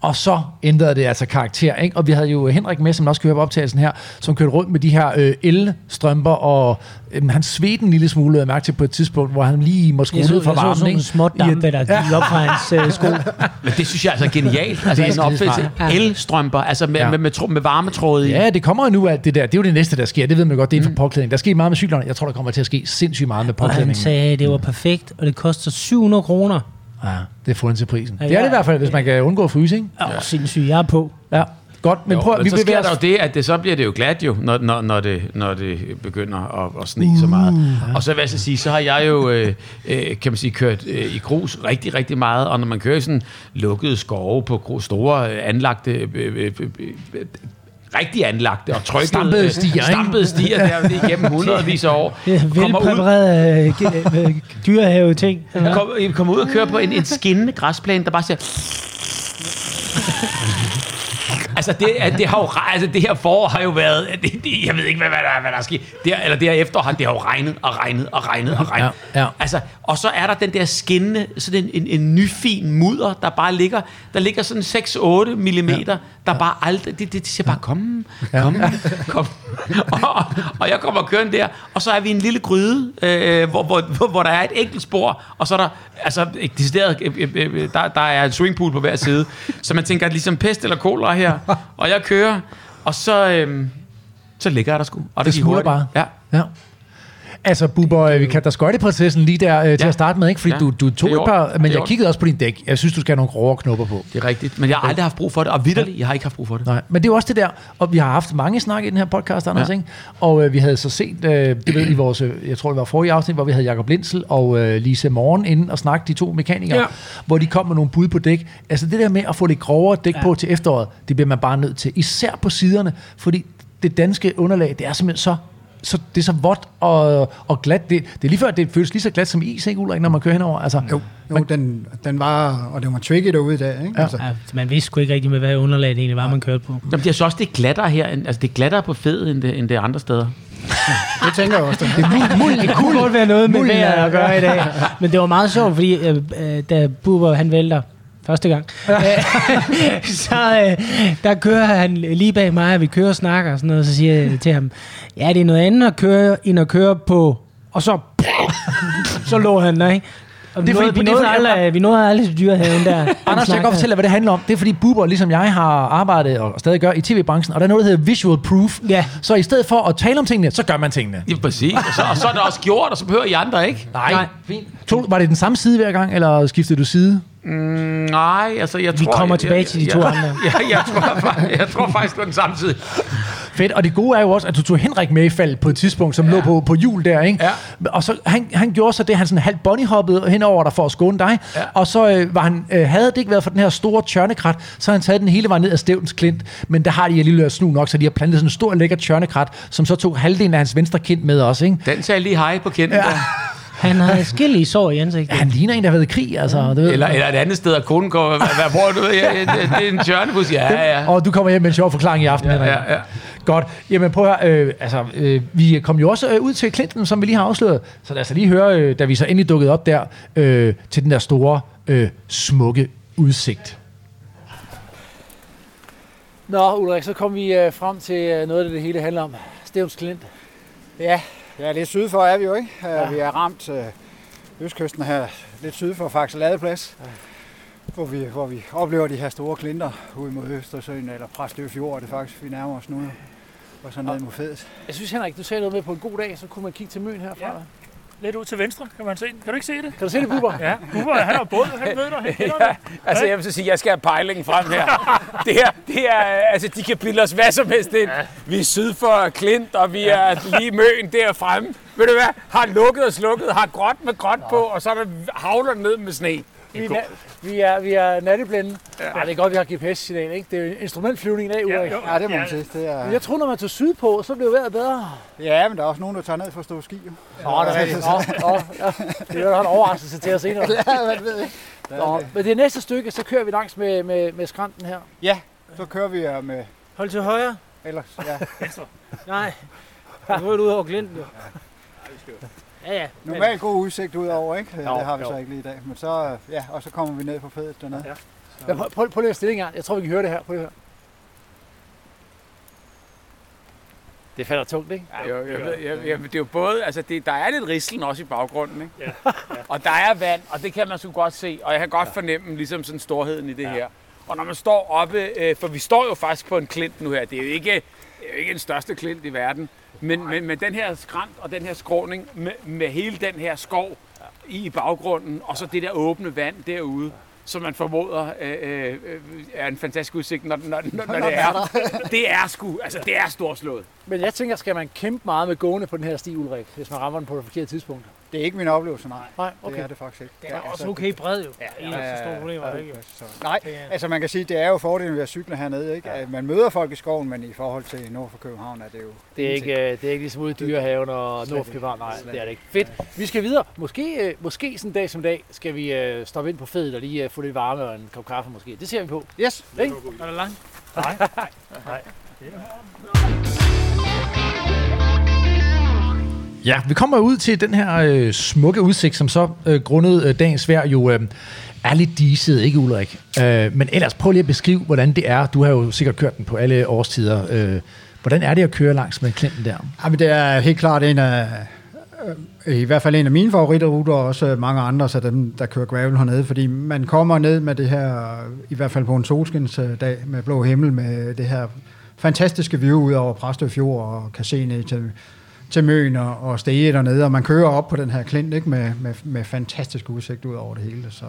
og så ændrede det altså karakter. Ikke? Og vi havde jo Henrik med, som også høre på optagelsen her, som kørte rundt med de her øh, elstrømper, og øh, han svedte en lille smule, lagde jeg mærke til på et tidspunkt, hvor han lige måtte skrue ned for jeg så varmen. sådan nogle ikke? små dampe, der gik op fra hans øh, sko. Men det synes jeg altså er genialt. Altså, Det er en. Ja. Elstrømper, altså med, Ja. med, med, tro- med varmetråde i. Ja, det kommer jo nu alt det der. Det er jo det næste, der sker. Det ved man godt, det er inden for påklædning. Der sker meget med cyklerne. Jeg tror, der kommer til at ske sindssygt meget med Og han sagde, at det var perfekt, og det koster 700 kroner. Ja, det er fundet til prisen. Ja, Det er det ja. i hvert fald, hvis man kan undgå frysing. Åh, ja. sindssygt, jeg er på. Ja, godt. Men Jo, prøv, men vi så sker der jo det, at det, så bliver det jo glat jo, når, når, når, det, når det begynder at, at sne så meget. Og så vil jeg så sige, så har jeg jo, øh, øh, kan man sige, kørt øh, i grus rigtig, rigtig meget, og når man kører i sådan lukkede skove på store øh, anlagte, øh, øh, øh, øh, rigtig anlagte og trykkede, Stampede stier, ikke? stampede stier der igennem hundredvis af år. Det er Kommer ud, velpræpareret øh, øh, dyrehave-ting. kom, kommer ud og kører på en, en skinnende græsplæne, der bare siger... Altså, det, det, har jo, altså, det her forår har jo været... Det, det, jeg ved ikke, hvad, hvad, der, hvad der er sket. Det, her- eller det her efterår, har, det har jo regnet og regnet og regnet og regnet. Ja, ja. Altså, og så er der den der skinnende, sådan en, en, en nyfin mudder, der bare ligger... Der ligger sådan 6-8 millimeter, der bare aldrig... Det, det, det siger bare, kom, kom, kom. Og, og jeg kommer kørende der, og så er vi en lille gryde, øh, hvor, hvor, hvor, hvor der er et enkelt spor, og så er der... Altså, decideret, øh, øh, øh, der, der er en swimmingpool på hver side. Så man tænker, ligesom pest eller kolera her. Og jeg kører, og så... Øh, så ligger jeg der sgu. Og Det smuldrer hurtigt. bare. Ja. Ja. Altså, Bubber, øh, vi kan da skøjteprocessen lige der øh, til Ja. at starte med, ikke? Fordi Ja. du, du tog et par, men jeg kiggede også på din dæk. Jeg synes, du skal have nogle grovere knopper på. Det er rigtigt. Men jeg har aldrig haft brug for det. Og vidderligt, jeg har ikke haft brug for det. Nej, men det er jo også det der, og vi har haft mange snak i den her podcast, Anders, Ja. ikke? Og øh, vi havde så set, øh, det ved i vores, øh, jeg tror det var forrige afsnit, hvor vi havde Jakob Lindsel og øh, Lise Morgen inden og snakke, de to mekanikere, Ja. hvor de kom med nogle bud på dæk. Altså det der med at få lidt grovere dæk ja. på til efteråret, det bliver man bare nødt til. Især på siderne, fordi det danske underlag, det er simpelthen så så det er så vådt og, og glat. Det, det er lige før, det føles lige så glat som is, ikke Ulrik, når man kører henover? Altså, Jo, jo den, den var, og det var tricky derude i dag, ikke? Ja. Altså, Ja, man vidste sgu ikke rigtig med, hvad underlaget egentlig var, man kørte på. Jamen, det er så også det er glattere her. end- Altså, det er glattere på fed, end det, end det er andre steder. det tænker jeg også. Det. Det kunne godt være noget med vejret at gøre i dag. Men det var meget sjovt, fordi øh, øh, da Bubber han vælter første gang, så øh, der kører han lige bag mig, og vi kører og snakker og sådan noget, så siger jeg til ham, ja, det er noget andet at køre, end at køre på, og så, så lå han der, ikke? Og vi Det er fordi- nåede, vi det er nåede, aldrig, vi nåede aldrig til dyrehaven der. Anders, jeg kan godt fortælle dig, hvad det handler om. Det er fordi Bubber, ligesom jeg, har arbejdet og stadig gør i tv-branchen, og der er noget, der hedder visual proof. Ja. Så i stedet for at tale om tingene, så gør man tingene. Ja, præcis. Og så, og så er det også gjort, og så behøver I andre ikke. Nej, fint. Tog, var det den samme side hver gang, eller skiftede du side? Mm, nej, altså jeg Vi tror... kommer jeg, tilbage jeg, til de jeg, to jeg, andre. Jeg, jeg, tror, fa- jeg tror faktisk, det var den samme tid. Fedt, og det gode er jo også, at du tog Henrik med i fald på et tidspunkt, som ja. lå på, på jul der, ikke? Ja. Og så han, han gjorde så det, han sådan halvt bunnyhoppede henover dig for at skåne dig, Ja. og så øh, var han, øh, havde det ikke været for den her store tjørnekrat, så han taget den hele vejen ned af Stævns Klint, men der har de alligevel snu nok, så de har plantet sådan en stor lækker tjørnekrat, som så tog halvdelen af hans venstre kind med også, ikke? Den sagde lige hej på kinden. Ja. Han havde forskellige sår i ansigtet. Han ligner en, der har været i krig, altså. Du ved. Eller, eller et andet sted, at konen går, hvad, hvad bruger du? Ja, det, det er en tjørnebus. Ja, ja. Og du kommer hjem med en sjov forklaring i aften, Ja, ja, ja. Godt. Jamen prøv at høre, øh, altså, øh, vi kom jo også øh, ud til Clinton, som vi lige har afsløret. Så lad os lige høre, øh, da vi så endelig dukkede op der, øh, til den der store, øh, smukke udsigt. Nå, Ulrik, så kom vi øh, frem til øh, noget af det, det hele handler om. Stævns Klint. Ja, ja, lidt syd for er vi jo, ikke? Ja. Ja. Vi er ramt øh, østkysten her, lidt syd for Faxe Ladeplads, ja. hvor, vi, hvor vi oplever de her store klinter ud mod Østersøen, eller Præstø Fjord, er det faktisk, vi nærmer os nu. Og så ned mod Feds. Jeg synes, Henrik, du sagde noget med på en god dag, så kunne man kigge til Møn herfra. Ja. Lidt ud til venstre, kan man se den. Kan du ikke se det? Kan du se det, Bubber? Ja, Bubber, han har båd, han ved dig. Han kender Ja, det. altså jeg vil så sige, jeg skal have pejlingen frem her. Det her, det er, altså de kan bilde os hvad som helst ind. Vi er syd for Klint, og vi er lige møen der fremme. Ved du hvad? Har lukket og slukket, har gråt med gråt på, og så er der havler ned med sne. Vi er, na- vi er, vi er natteblinde. Ja. Ej, det er godt, vi har GPS-signal, ikke? Det er jo instrumentflyvning i dag, Ulrik. jo. Ja, det må man Ja. sige. Det er, Men jeg tror, når man tog sydpå, så blev vejret bedre. ja, men der er også nogen, der tager ned for at stå ski. Nå, det er rigtigt. Nå, nå, ja. Det er jo en overraskelse til os senere. Ja, hvad ved jeg. Nå, men det næste stykke, så kører vi langs med, med, med skrænten her. Ja, så kører vi øh, med, Hold til højre. ellers, ja. Nej. Nu er du ud over glinten, jo. Ja, ja. Men- Normalt god udsigt ud over, ikke? Ja, Jo, det har vi jo. så ikke lige i dag. Men så, ja, og så kommer vi ned på fedet dernede. Ja. Ja, prøv, prøv, prøv lige at stille en gang. Jeg tror, vi kan høre det her. Prøv lige at høre. Det falder tungt, ikke? Jo, jeg ved, jeg, jeg, det er jo både, altså det, der er lidt rislen også i baggrunden, ikke? Ja. og der er vand, og det kan man sgu godt se, og jeg kan godt fornemme ligesom sådan storheden i det ja. her. Og når man står oppe, øh, for vi står jo faktisk på en klint nu her, det er jo ikke, det er jo ikke den største klint i verden, men, men med den her skrant og den her skråning, med, med hele den her skov i baggrunden, og så det der åbne vand derude, som man formoder øh, øh, øh, er en fantastisk udsigt, når, når, når, når det er. Det er sgu, altså det er storslået. Men jeg tænker, skal man kæmpe meget med gående på den her sti, Ulrik, hvis man rammer den på det forkerte tidspunkt? Det er ikke min oplevelse, nej. Nej, Okay. Det er det faktisk ikke. Den er også okay bred jo. Ja, Ja, ja, de store ja. problemer, er det ikke? Så, nej, altså man kan sige, det er jo fordelen ved at cykle hernede, ikke? At man møder folk i skoven, men i forhold til nord for København er det jo... Det er ikke, øh, det er ikke ligesom ude i dyrehaven og nord for København. Nej, det er det ikke. Fedt. Vi skal videre. Måske, øh, måske sådan en dag som dag skal vi øh, stoppe ind på fedet og lige få lidt varme og en kop kaffe måske. Det ser vi på. Yes! Ikke? Er det langt? Ja, vi kommer ud til den her øh, smukke udsigt, som så øh, grundet øh, dagens vejr jo øh, er lidt diset, ikke Ulrik? Øh, men ellers prøv lige at beskrive, hvordan det er. Du har jo sikkert kørt den på alle årstider. Øh, hvordan er det at køre langs med klinten der? Jamen, det er helt klart en af, øh, i hvert fald en af mine favoritruter, og også mange andre, så dem, der kører gravel hernede, fordi man kommer ned med det her, i hvert fald på en solskinsdag med blå himmel, med det her fantastiske view ud over Præstø Fjord, og kan se ned til, til Møn og, og Stege dernede, og man kører op på den her klint, ikke, med, med, med fantastisk udsigt ud over det hele, så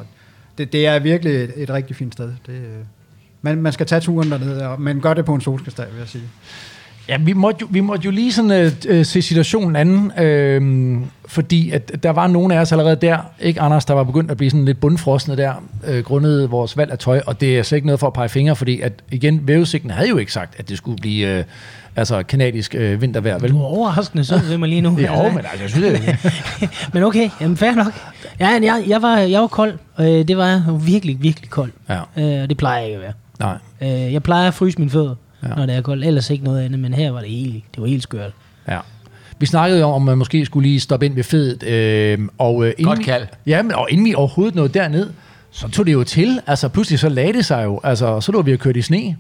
det, det er virkelig et, et rigtig fint sted. Det, øh, man, man skal tage turen dernede, og- men gør det på en solskinsdag, vil jeg sige. Ja, vi måtte jo, vi måtte jo lige sådan, øh, øh se situationen anden, øh, fordi at der var nogle af os allerede der, ikke Anders, der var begyndt at blive sådan lidt bundfrosne der, øh, grundet vores valg af tøj, og det er slet ikke noget for at pege fingre, fordi at igen, vævesigten havde jo ikke sagt, at det skulle blive øh, altså kanadisk øh, vintervejr, vel? Du er overraskende sød ved mig lige nu. Jo, men altså, jeg synes, det men okay, jamen fair nok. Ja, jeg, jeg, var, jeg var kold. Øh, det var jeg virkelig, virkelig kold. Ja. Øh, og det plejer jeg ikke at være. Nej. Øh, jeg plejer at fryse mine fødder, Ja. når det er koldt. Ellers ikke noget andet, men her var det helt, det var helt skørt. Ja. Vi snakkede jo om, om man måske skulle lige stoppe ind ved fedet. Øh, og, øh, inden Godt kald. Ja, men og inden vi overhovedet nåede derned, så tog det jo til. Altså pludselig så lagde det sig jo. Altså så lå vi jo kørt i sne.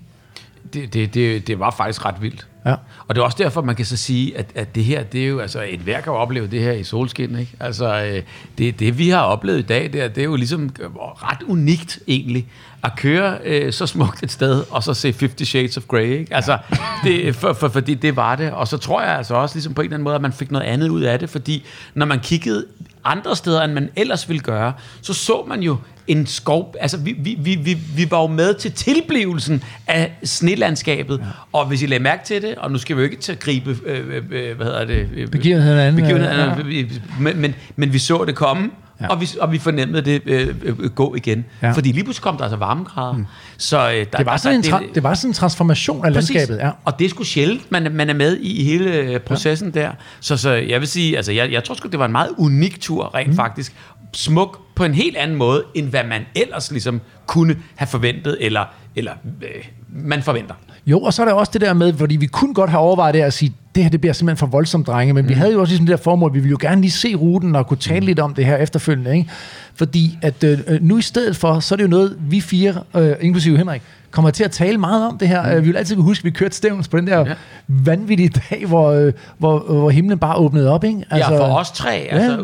Det, det, det, det var faktisk ret vildt. Ja. Og det er også derfor, man kan så sige, at, at det her, det er jo, altså et værk kan jo opleve det her i solskin, ikke? Altså, øh, det, det vi har oplevet i dag, det er, det er jo ligesom øh, ret unikt egentlig, at køre øh, så smukt et sted, og så se 50 Shades of Grey, ikke? Altså, det, for, for, fordi det var det. Og så tror jeg altså også ligesom på en eller anden måde, at man fik noget andet ud af det, fordi når man kiggede andre steder, end man ellers ville gøre, så så man jo en skov, altså vi, vi, vi, vi, vi var jo med til tilblivelsen af snelandskabet, ja. og hvis I lagde mærke til det, og nu skal vi jo ikke til at gribe, øh, øh, hvad hedder det? øh, Begivenhederne an. begivenhederne, Ja. ja. men, men, men vi så det komme, Ja. og, vi, og vi fornemmede det øh, øh, gå igen. Ja. Fordi lige pludselig kom der altså varmegrader. Mm. Så, øh, der, Det var, sådan en tra- det var sådan en transformation af Præcis. landskabet. Ja. Og det er sgu sjældent, man, man er med i, i hele øh, processen ja. der. Så, så jeg vil sige, altså jeg, jeg tror sgu, det var en meget unik tur rent mm. faktisk. Smuk på en helt anden måde, end hvad man ellers ligesom kunne have forventet, eller, eller øh, man forventer. Jo, og så er der også det der med, fordi vi kunne godt have overvejet det at sige, det her det bliver simpelthen for voldsomt, drenge, men mm. vi havde jo også ligesom det der formål, vi ville jo gerne lige se ruten og kunne tale mm. lidt om det her efterfølgende, ikke? Fordi at øh, øh, nu i stedet for, så er det jo noget, vi fire, øh, inklusive Henrik, kommer til at tale meget om det her. Mm. Vi vil altid kunne huske, at vi kørte stævns på den der ja. Vanvittige dag, hvor, øh, hvor, hvor himlen bare åbnede op, ikke? Altså, ja, for os tre, altså, Ja.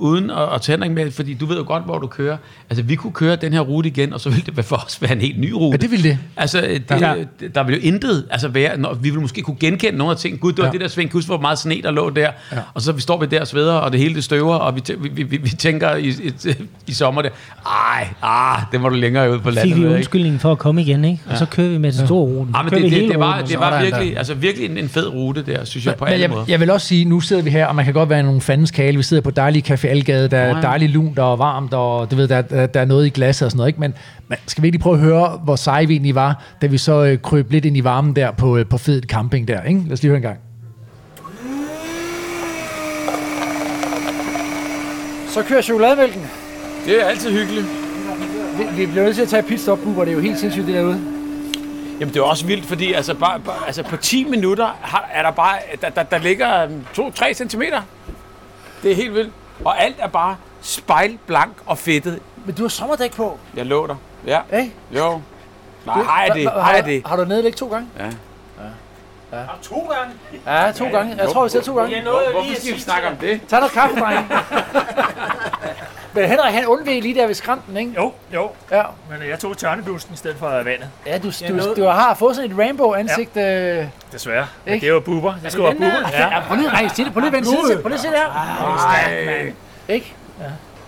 uden at, at tage med, fordi du ved jo godt, hvor du kører. Altså, vi kunne køre den her rute igen, og så ville det for os være en helt ny rute. Ja, det ville det. Altså, det, ja. der ville jo intet altså være, når, vi ville måske kunne genkende nogle af ting. Gud, det var Ja. det der sving, husk hvor meget sne, der lå der. Ja. Og så vi står vi der og sveder, og det hele det støver, og vi, tæ- vi, vi, vi, tænker i, i, i sommer der, ej, ah, det må du længere ud på landet. Fik vi undskyldningen for at komme igen, ikke? Og så kører vi med den store ruten. Ja, men det, det, hele det, var, det var virkelig, der. altså virkelig en, en fed rute der, synes jeg, på Men alle jeg, måder. jeg vil også sige, nu sidder vi her, og man kan godt være nogle fandens kale. Vi sidder på dejlig Café Algade, der er ja. dejligt lunt og varmt, og du ved, der, der, der er noget i glasset og sådan noget. Ikke? Men, men skal vi ikke lige prøve at høre, hvor seje vi egentlig var, da vi så øh, krøb lidt ind i varmen der på, øh, på fed camping der. Ikke? Lad os lige høre en gang. Så kører chokolademælken. Det er altid hyggeligt. Vi, vi bliver nødt til at tage pitstop, Bubber. Det er jo helt sindssygt det derude. Jamen det er også vildt, fordi altså, bare, bare, altså på 10 minutter har, er der bare, der, der, der ligger 2-3 cm. Det, Det er helt vildt. Og alt er bare spejlblank og fedtet. Men du har sommerdæk på, Jeg lå der. Ja, ikke? jo. Nej, har jeg det? Har jeg det? har du nedlægget to gange? Ja. To gange. Ja, to gange. Jeg tror, vi ser to gange. Jeg nåede jo lige Hvorfor at skal vi snakke om det? Tag noget kaffe, dreng. Men Henrik, han undveg lige der ved skrænten, ikke? Jo, jo. Ja. Men jeg tog tørneblusken i stedet for vandet. Ja, du, Jeg du, nåede- du har fået sådan et rainbow-ansigt. Ja. Øh. Desværre. Men Ikke? det er jo buber. Det skal være buber. Ja. Ja, prøv lige, nej, sig det. Prøv lige at vende side til. Prøv lige at se det her. Nej. Ikke? Ja.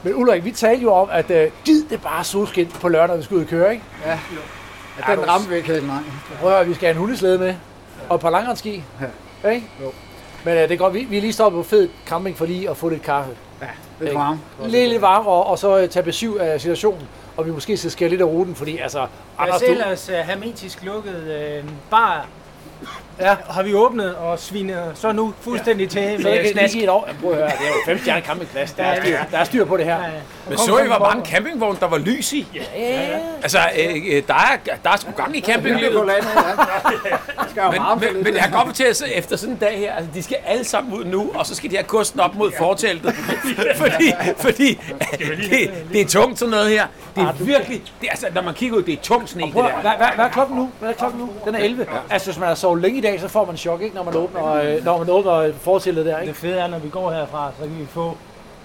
Men Ulrik, vi talte jo om, at øh, gid det bare solskin på lørdag, når vi skal ud og køre, ikke? Ja, den ramte vi ikke helt, nej. Prøv at høre, vi skal have en hundeslæde med. Og et par langrensski. Ja. Ikke? Jo. Men øh, det er godt, vi, vi er lige stoppet på fed camping for lige at få lidt kaffe. Lidt Ikke? varmt. Lidt, lidt varm, og, og så øh, tage besøg af situationen. Og vi måske skal skære lidt af ruten, fordi altså... Lad Anders, os du, ellers uh, hermetisk lukket øh, bar ja, har vi åbnet og sviner så nu fuldstændig til så det med kan lige snask. give et år. Prøv at høre, det er jo fem stjerner campingplads. Der er, styr, der er styr på det her. Men så I, hvor mange campingvogne, der var lys i? Ja, Altså, øh, øh, der, er, der er sgu gang i campinglivet. Ja. Jo Men, men, men jeg kan godt fortælle, at efter sådan en dag her, altså, de skal alle sammen ud nu, og så skal de have kosten op mod forteltet. fordi fordi det, det er tungt sådan noget her. Det er virkelig, det altså, når man kigger ud, det er tungt sne, det Prøv, der. hvad, hvad, hvad er klokken nu? Hvad er klokken nu? Den er 11. Altså, hvis man har sovet længe i dag, så får man chok, ikke? Når man åbner, øh, når man åbner fortællet der, ikke? Det fede er, når vi går herfra, så kan vi få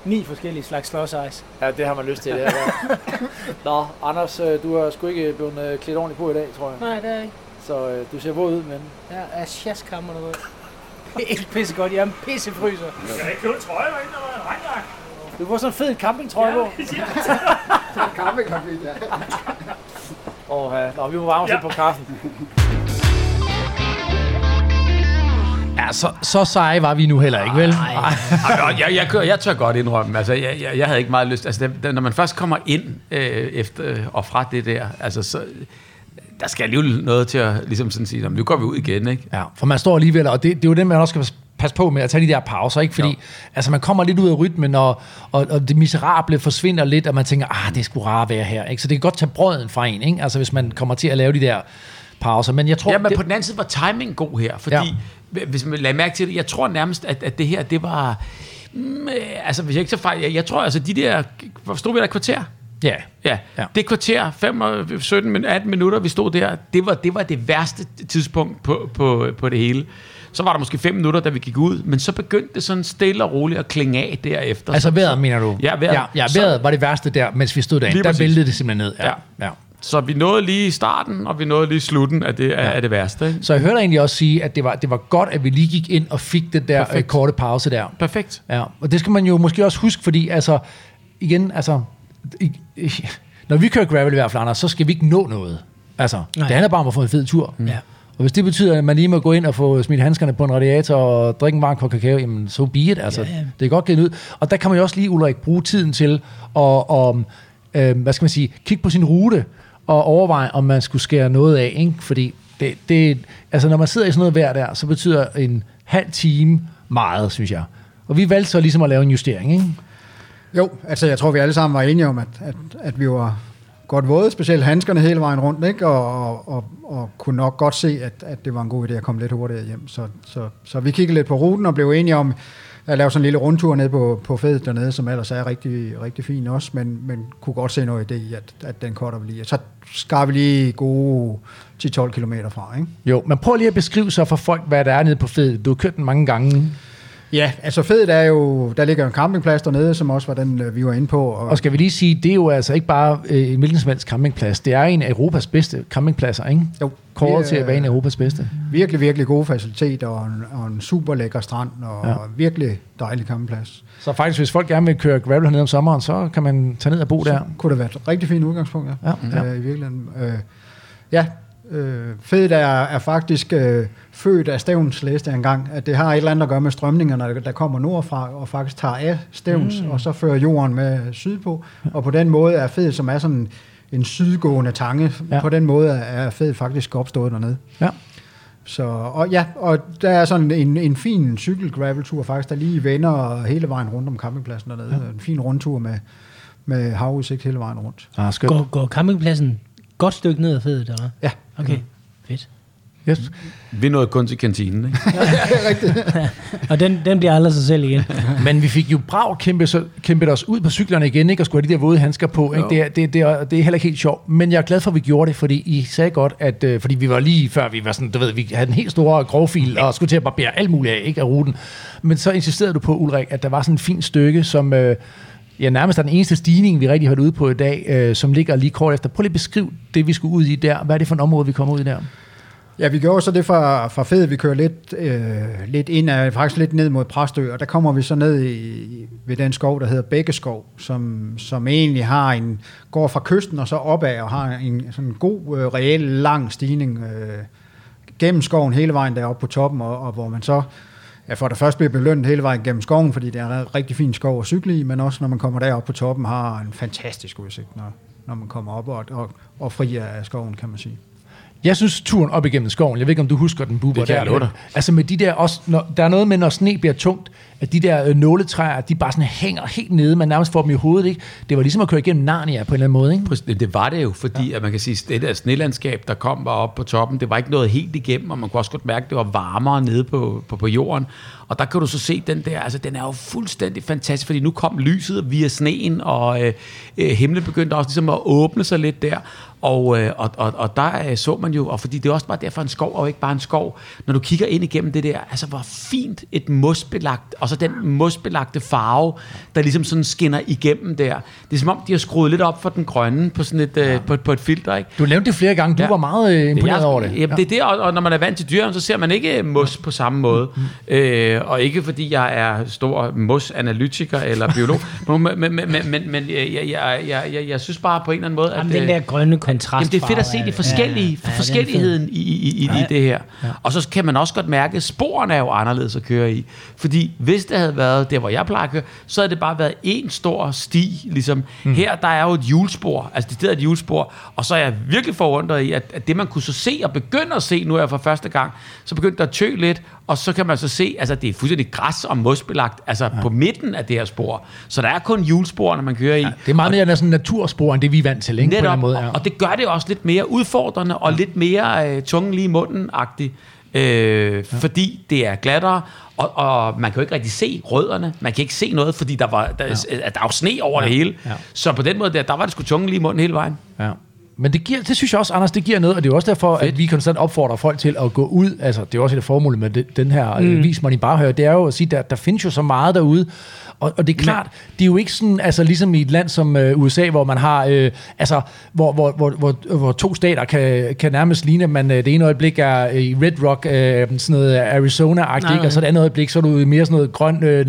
ni forskellige slags slåsejs. Ja, det har man lyst til, det her. Ja. Nå, Anders, øh, du har sgu ikke blevet øh, klædt ordentligt på i dag, tror jeg. Nej, det er ikke. Så øh, du ser våd ud, men... Jeg er sjaskammer noget. Det er ikke pissegodt. Jeg er en pissefryser. Jeg kan ikke købe trøje, der ikke der var en regnjakke. Du får sådan en fed campingtrøje på. Campingkonflikt, ja. Åh, ja. Nå, vi må varme os Ja. på kaffen. Ja, så, så seje var vi nu heller ikke, vel? Ej, jeg, jeg, jeg, kører- jeg tør godt indrømme, altså jeg, jeg, jeg havde ikke meget lyst, altså det, når man først kommer ind øh, efter øh, og fra det der, altså så, der skal alligevel noget til at ligesom sådan sige, "Nå, nu går vi ud igen, ikke? Ja, for man står alligevel, og det, det er jo det, man også skal passe på med at tage de der pauser, ikke? Fordi Jo. altså, man kommer lidt ud af rytmen, og, og, og det miserable forsvinder lidt, og man tænker, ah, det sgu rart være her, ikke? Så det kan godt tage brøden fra en, ikke? Altså, hvis man kommer til at lave de der pauser. Men jeg tror, Ja, men det, på den anden side var timing god her, fordi ja. Hvis man lagde mærke til det, jeg tror nærmest, at, at det her, det var, mm, øh, altså hvis jeg ikke så fejl, jeg, jeg tror altså de der, stod vi der kvarter? ja, Ja, Ja. det kvarter, 5, og 17, min- 18 minutter, vi stod der, det var det, var det værste tidspunkt på, på, på det hele. Så var der måske 5 minutter, da vi gik ud, men så begyndte det sådan stille og roligt at klinge af derefter. altså så, vejret, mener du? Ja, vejret. Ja, ja Så- vejret var det værste der, mens vi stod derinde. Der væltede det simpelthen ned. Ja. Ja. ja. Så vi nåede lige starten, og vi nåede lige slutten af det, af, af det værste. Ikke? Så jeg hørte egentlig også sige, at det var, det var godt, at vi lige gik ind og fik den der øh, Perfekt. korte pause der. Perfekt. Ja, og det skal man jo måske også huske, fordi altså, igen, altså, i, i, når vi kører gravel i hvert fald, Anders, så skal vi ikke nå noget. Altså, Nej. Det handler bare om at få en fed tur. Ja. Og hvis det betyder, at man lige må gå ind og få smidt handskerne på en radiator og drikke en varm kop kakao, jamen so be it. Altså, Ja, ja. Det er godt givet ud. Og der kan man jo også lige, Ulrik, bruge tiden til at, og, øh, hvad skal man sige, kigge på sin rute og overveje, om man skulle skære noget af. Ikke? Fordi det, det, altså, når man sidder i sådan noget vejr der, så betyder en halv time meget, synes jeg. Og vi valgte så ligesom at lave en justering, ikke? Jo, altså jeg tror, vi alle sammen var enige om, at, at, at vi var godt våde, specielt handskerne hele vejen rundt, ikke? Og, og, og, og kunne nok godt se, at, at det var en god idé at komme lidt hurtigere hjem. Så, så, så vi kiggede lidt på ruten og blev enige om at lave sådan en lille rundtur ned på, på fedet dernede, som ellers er rigtig, rigtig fin også, men, men kunne godt se noget idé i, at, at den korter vi lige. Så skar vi lige gode 10-12 km fra, ikke? Jo, men prøv lige at beskrive så for folk, hvad der er nede på fedet. Du har kørt den mange gange. Ja, altså fedet er jo, der ligger en campingplads dernede, som også var den, øh, vi var inde på. Og skal vi lige sige, det er jo altså ikke bare øh, en hvilken som helst campingplads. Det er en af Europas bedste campingpladser, ikke? jo, Kåret vi, til at være en af øh, Europas bedste. virkelig, virkelig gode faciliteter og en, og en super lækker strand og Ja. virkelig dejlig campingplads. Så faktisk, hvis folk gerne vil køre gravel hernede om sommeren, så kan man tage ned og bo der. Så kunne det være et rigtig fint udgangspunkt, ja. Ja, ja. Øh, I virkeligheden. Øh, ja, øh, fedt er, er faktisk øh, født af Stævns, læste jeg engang, at det har et eller andet at gøre med strømningerne, der, der kommer nordfra og faktisk tager af Stævns, mm. og så fører jorden med sydpå. Og på den måde er fed, som er sådan en sydgående tange, Ja. på den måde er fed faktisk opstået dernede. Ja. Så, og ja, og der er sådan en, en fin cykel-graveltur faktisk, der lige vender hele vejen rundt om campingpladsen dernede. Ja. En fin rundtur med, med havudsigt hele vejen rundt. Ah, skønt. Går, går campingpladsen godt stykke ned ad fedet, eller? Ja. Okay, fedt. Yes. Vi nåede kun til kantinen, ikke? Og den, den bliver aldrig sig selv igen. Men vi fik jo brav kæmpe, så, kæmpet os ud på cyklerne igen, ikke? og skulle have de der våde handsker på. Ikke? Det, er, det, det, er, det er heller ikke helt sjovt. Men jeg er glad for, at vi gjorde det, fordi I sagde godt, at øh, fordi vi var lige før, vi var sådan, du ved, vi havde en helt stor grovfil, og skulle til at barbere alt muligt af, ikke, af ruten. Men så insisterede du på, Ulrik, at der var sådan en fin stykke, som... Øh, Ja, nærmest er den eneste stigning, vi rigtig har været ude på i dag, øh, som ligger lige kort efter. Prøv lige at beskrive det, vi skulle ud i der. Hvad er det for et område, vi kommer ud i der? Ja, vi gjorde så det fra, fra Fed, vi kører lidt, øh, lidt ind faktisk lidt ned mod Præstø, og der kommer vi så ned i, ved den skov, der hedder Bækkeskov, som, som egentlig har en, går fra kysten og så opad, og har en sådan god, øh, reel, lang stigning øh, gennem skoven hele vejen deroppe på toppen, og, og hvor man så ja, for det første bliver belønnet hele vejen gennem skoven, fordi det er en rigtig fin skov at cykle i, men også når man kommer derop på toppen, har en fantastisk udsigt, når, når man kommer op og, og, og fri af skoven, kan man sige. Jeg synes, turen op igennem skoven, jeg ved ikke, om du husker den, Bubber. Det kan jeg der, love dig. Altså med de der, også, når, der er noget med, når sne bliver tungt, at de der øh, nåletræer, de bare sådan hænger helt nede, man nærmest får dem i hovedet, ikke? Det var ligesom at køre igennem Narnia på en eller anden måde, ikke? Det var det jo, fordi ja. at man kan sige, det der snelandskab, der kom var op på toppen, det var ikke noget helt igennem, og man kunne også godt mærke, at det var varmere nede på, på, på jorden. Og der kan du så se den der, altså den er jo fuldstændig fantastisk, fordi nu kom lyset via sneen, og øh, øh, himlen begyndte også ligesom at åbne sig lidt der. Og, øh, og, og, og der øh, så man jo, og fordi det er også bare derfor en skov, og ikke bare en skov, når du kigger ind igennem det der, altså hvor fint et mosbelagt, og så den mosbelagte farve, der ligesom sådan skinner igennem der. Det er som om, de har skruet lidt op for den grønne på sådan et, øh, på, på et filter, ikke? Du nævnte det flere gange, du Ja. var meget øh, imponeret Jeg- over det. Jamen, det er det, og, og når man er vant til dyr, så ser man ikke mos på samme måde. Mm, Øh, og ikke fordi jeg er stor mos-analytiker eller biolog, men, men, men, men, men, men jeg, jeg, jeg, jeg, jeg synes bare på en eller anden måde, at... Jamen, den øh, der grønne kontrast. Jamen, det er fedt at se det forskellige, ja, ja, forskelligheden i, i, i, i det her. Og så kan man også godt mærke, at sporene er jo anderledes at køre i. Fordi hvis det havde været der, hvor jeg plejer at køre, så havde det bare været en stor sti. Ligesom. Mm. Her, der er jo et hjulspor, altså det er et hjulspor, og så er jeg virkelig forundret i, at, at det man kunne så se og begynde at se, nu er jeg for første gang, så begyndte der at tø lidt, og så kan man så se, altså det er fuldstændig græs og mosbelagt, altså ja. på midten af det her spor. Så der er kun hjulspor, når man kører i. Ja, Det er meget mere sådan naturspor, end det vi er vant til, ikke? på en Netop, måde. Ja. og, det gør det også lidt mere udfordrende og lidt mere øh, tungen lige i munden-agtigt. Øh, ja. Fordi det er glattere, og, og man kan jo ikke rigtig se rødderne. Man kan ikke se noget, fordi der var der, ja. der er jo sne over ja. det hele. Ja. Så på den måde, der, der var det sgu tungen lige i munden hele vejen. Ja. Men det, giver, det synes jeg også, Anders, det giver noget, og det er også derfor, Fedt. at vi konstant opfordrer folk til at gå ud. Altså, det er også et af formålet med det, den her mm. vis man i bare hører, det er jo at sige, der, der findes jo så meget derude, og, og det er klart, det er jo ikke sådan, altså ligesom i et land som øh, USA, hvor man har, øh, altså, hvor, hvor, hvor, hvor, hvor to stater kan, kan nærmest ligne, man øh, det ene øjeblik er i Red Rock, øh, sådan noget Arizona-agtigt, Nej, ikke? og så det andet øjeblik, så er du mere sådan noget grøn, øh,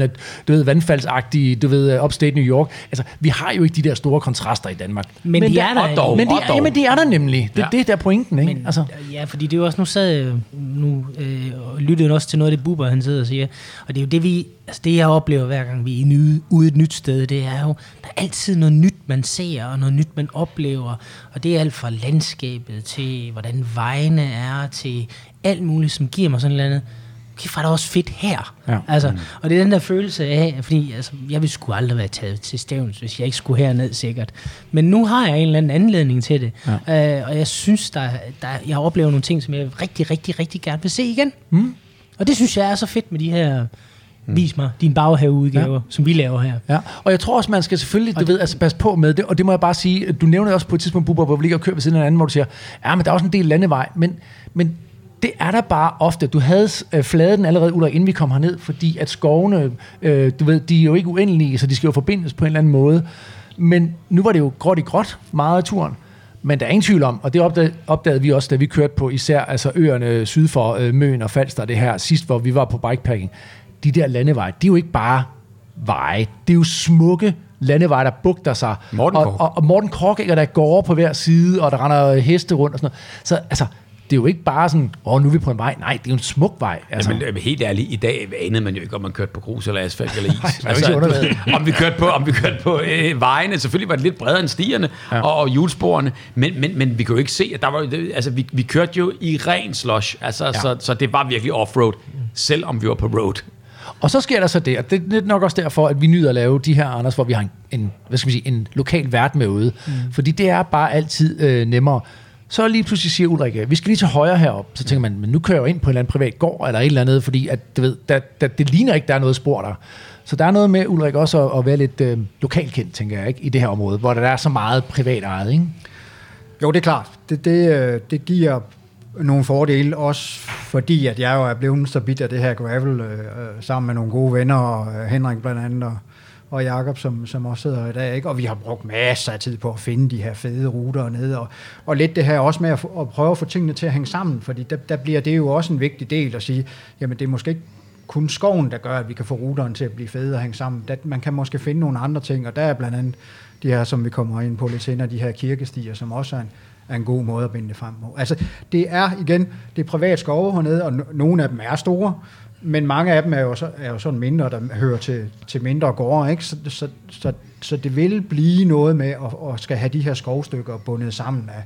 du ved, vandfaldsagtigt, du ved, upstate New York. Altså, vi har jo ikke de der store kontraster i Danmark. Men de er der dog. Men er, dog. jamen, det er der nemlig. Det er Ja. det, der er pointen, ikke? Men, altså, Ja, fordi det er jo også, nu sad nu øh, lyttede også til noget af det Bubber, han sidder og siger, og det er jo det, vi, altså det jeg oplever hver gang vi er nye, ude et nyt sted, det er jo, der er altid noget nyt, man ser, og noget nyt, man oplever, og det er alt fra landskabet til, hvordan vejene er, til alt muligt, som giver mig sådan noget andet, for er det også fedt her. Ja. Altså, og det er den der følelse af, fordi altså, jeg ville sgu aldrig være taget til stævns, hvis jeg ikke skulle herned sikkert. Men nu har jeg en eller anden anledning til det. Ja. Øh, og jeg synes, der, der, jeg oplever nogle ting, som jeg rigtig, rigtig, rigtig gerne vil se igen. Mm. Og det synes jeg er så fedt med de her, vis mig, din baghaveudgaver, ja. som vi laver her. Ja, og jeg tror også, man skal selvfølgelig, du ved, altså passe på med det, og det må jeg bare sige, du nævnte også på et tidspunkt, Bubber, hvor vi ligger og kører ved siden af hinanden, hvor du siger, ja, men der er også en del landevej, men, men det er der bare ofte. Du havde øh, fladet den allerede, Ulrik, inden vi kom herned, fordi at skovene, øh, du ved, de er jo ikke uendelige, så de skal jo forbindes på en eller anden måde. Men nu var det jo gråt i gråt meget af turen. Men der er ingen tvivl om, og det opdagede, opdagede vi også, da vi kørte på især altså øerne syd for øh, Møn og Falster, det her sidst, hvor vi var på bikepacking. De der landeveje, de er jo ikke bare veje. Det er jo smukke landeveje, der bugter sig. Morten og, Korch. og, og Morten Kork, ikke, og der er gårde på hver side, og der render heste rundt og sådan noget. Så altså, er jo ikke bare sådan, åh, nu er vi på en vej. Nej, det er jo en smuk vej. Altså. Altså. Jamen, helt ærligt, i dag anede man jo ikke, om man kørte på grus eller asfalt eller is. Nej, man jo ikke så underlaget. om vi kørte på, om vi kørte på øh, vejene. Selvfølgelig var det lidt bredere end stierne ja. og, og hjulsporene, men, men, men vi kunne jo ikke se, at der var, det- altså, vi, vi kørte jo i ren slush, altså, ja. så, så det var virkelig off-road, selvom vi var på road. Og så sker der så det, og det er nok også derfor, at vi nyder at lave de her, Anders, hvor vi har en, en hvad skal vi sige, en lokal vært med ude. Mm. Fordi det er bare altid øh, nemmere så lige pludselig siger Ulrik, vi skal lige til højre herop. Så tænker man, men nu kører jeg jo ind på en eller anden privat gård, eller et eller andet, fordi at, du ved, der, der, det ligner ikke, der er noget spor der. Så der er noget med, Ulrik, også at, at være lidt øh, lokalkendt, tænker jeg, ikke, i det her område, hvor der er så meget privat ejet, ikke? Jo, det er klart. Det, det, øh, det giver nogle fordele, også fordi, at jeg jo er blevet så bit af det her gravel, øh, øh, sammen med nogle gode venner, og øh, Henrik blandt andet, og, og Jakob, som, som også sidder i dag, ikke? og vi har brugt masser af tid på at finde de her fede ruter nede, og, og lidt det her også med at, at prøve at få tingene til at hænge sammen, fordi der, der bliver det jo også en vigtig del at sige, jamen det er måske ikke kun skoven, der gør, at vi kan få ruterne til at blive fede og hænge sammen. Der, man kan måske finde nogle andre ting, og der er blandt andet de her, som vi kommer ind på lidt senere, de her kirkestier, som også er en, er en god måde at binde det frem på. Altså, det er igen, det er privat skove hernede, og no- nogle af dem er store, men mange af dem er jo, så, er jo sådan mindre, der hører til, til mindre gårde, ikke? Så, så, så, så det vil blive noget med at, at skal have de her skovstykker bundet sammen af,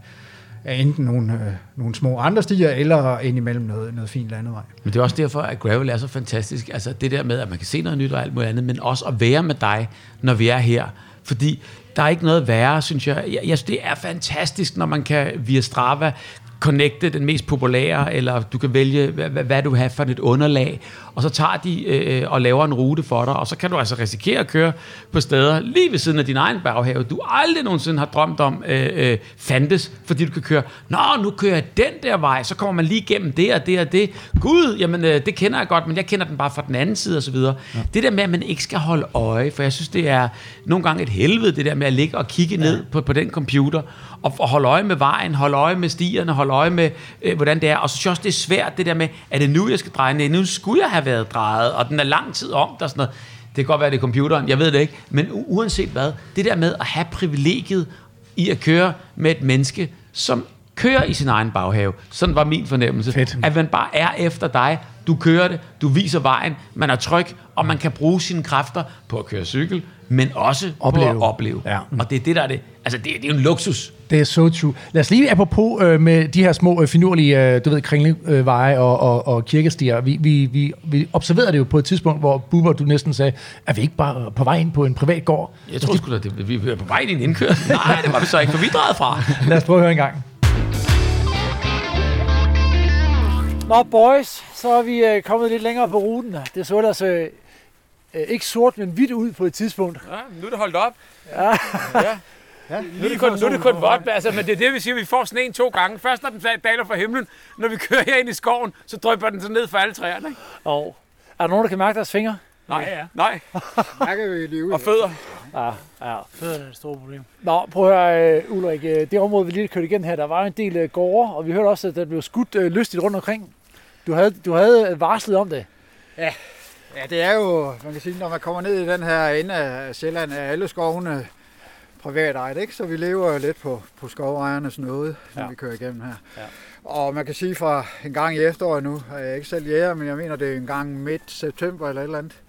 af enten nogle, øh, nogle små andre stier, eller indimellem noget, noget fint landevej. Men det er også derfor, at gravel er så fantastisk. Altså det der med, at man kan se noget nyt og alt muligt andet, men også at være med dig, når vi er her. Fordi der er ikke noget værre, synes jeg. Jeg, jeg synes, det er fantastisk, når man kan via Strava connecte den mest populære, eller du kan vælge, hvad, hvad, du vil have for et underlag, og så tager de øh, og laver en rute for dig, og så kan du altså risikere at køre på steder lige ved siden af din egen baghave, du aldrig nogensinde har drømt om øh, øh, fandtes, fordi du kan køre, nå, nu kører jeg den der vej, så kommer man lige igennem det og det og det. Gud, jamen øh, det kender jeg godt, men jeg kender den bare fra den anden side og så videre. Ja. Det der med, at man ikke skal holde øje, for jeg synes, det er nogle gange et helvede, det der med at ligge og kigge ned på, på den computer, og, og holde øje med vejen, holde øje med stierne, holde øje med, øh, hvordan det er. Og så synes jeg også, det er svært, det der med, er det nu, jeg skal dreje ned? Nu skulle jeg have været drejet, og den er lang tid om, der sådan noget. Det kan godt være, det er computeren, jeg ved det ikke. Men uanset hvad, det der med at have privilegiet i at køre med et menneske, som kører i sin egen baghave. Sådan var min fornemmelse. Fedt. At man bare er efter dig. Du kører det, du viser vejen, man er tryg, og man kan bruge sine kræfter på at køre cykel, men også Opleve. på at opleve. Ja. Og det er det, der er det. Altså, det, det er jo en luksus. Det er so true. Lad os lige apropos øh, med de her små øh, finurlige, øh, du ved, kringleveje øh, og, og, og kirkestier. Vi, vi, vi, vi observerede det jo på et tidspunkt, hvor Bubber, du næsten sagde, er vi ikke bare på vej ind på en privat gård? Jeg tror sgu da, det, vi er på vej ind i en indkørsel. Nej, det var vi så ikke, for vi fra. Lad os prøve at høre en gang. Nå, boys, så er vi øh, kommet lidt længere på ruten. Det så ellers øh, øh, ikke sort, men hvidt ud på et tidspunkt. Ja, nu er det holdt op. Ja. ja. Ja, nu er det kun, nu er det kun vådt, altså, men det er det, vi siger, vi får sneen to gange. Først når den daler fra himlen, når vi kører her ind i skoven, så drypper den så ned for alle træerne. Ikke? Og er der nogen, der kan mærke deres fingre? Nej, ja, ja. nej. Mærker vi lige ud. Og fødder. Ja, ja. Fødderne er et stort problem. Nå, prøv at høre, uh, Ulrik. Uh, det område, vi lige kørte igen her, der var en del uh, gårde, og vi hørte også, at der blev skudt uh, lystigt rundt omkring. Du havde, du havde varslet om det. Ja, det er jo, man kan sige, når man kommer ned i den her ende af Sjælland, er alle skovene privat ejet, ikke? Så vi lever lidt på, på skovejernes nåde, når Ja. vi kører igennem her. Ja. Og man kan sige fra en gang i efteråret nu, er jeg ikke selv jæger, men jeg mener, det er en gang midt september eller et eller andet,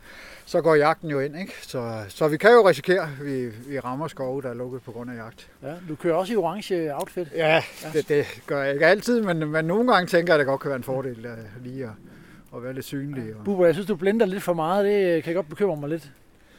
så går jagten jo ind, ikke? Så, så vi kan jo risikere, at vi, vi rammer skove, der er lukket på grund af jagt. Ja, du kører også i orange outfit. Ja, det, det gør jeg ikke altid, men, men nogle gange tænker jeg, at det godt kan være en fordel uh, lige at, at være lidt synlig. Og... Bubber, jeg synes, du blender lidt for meget. Det kan godt bekymre mig lidt.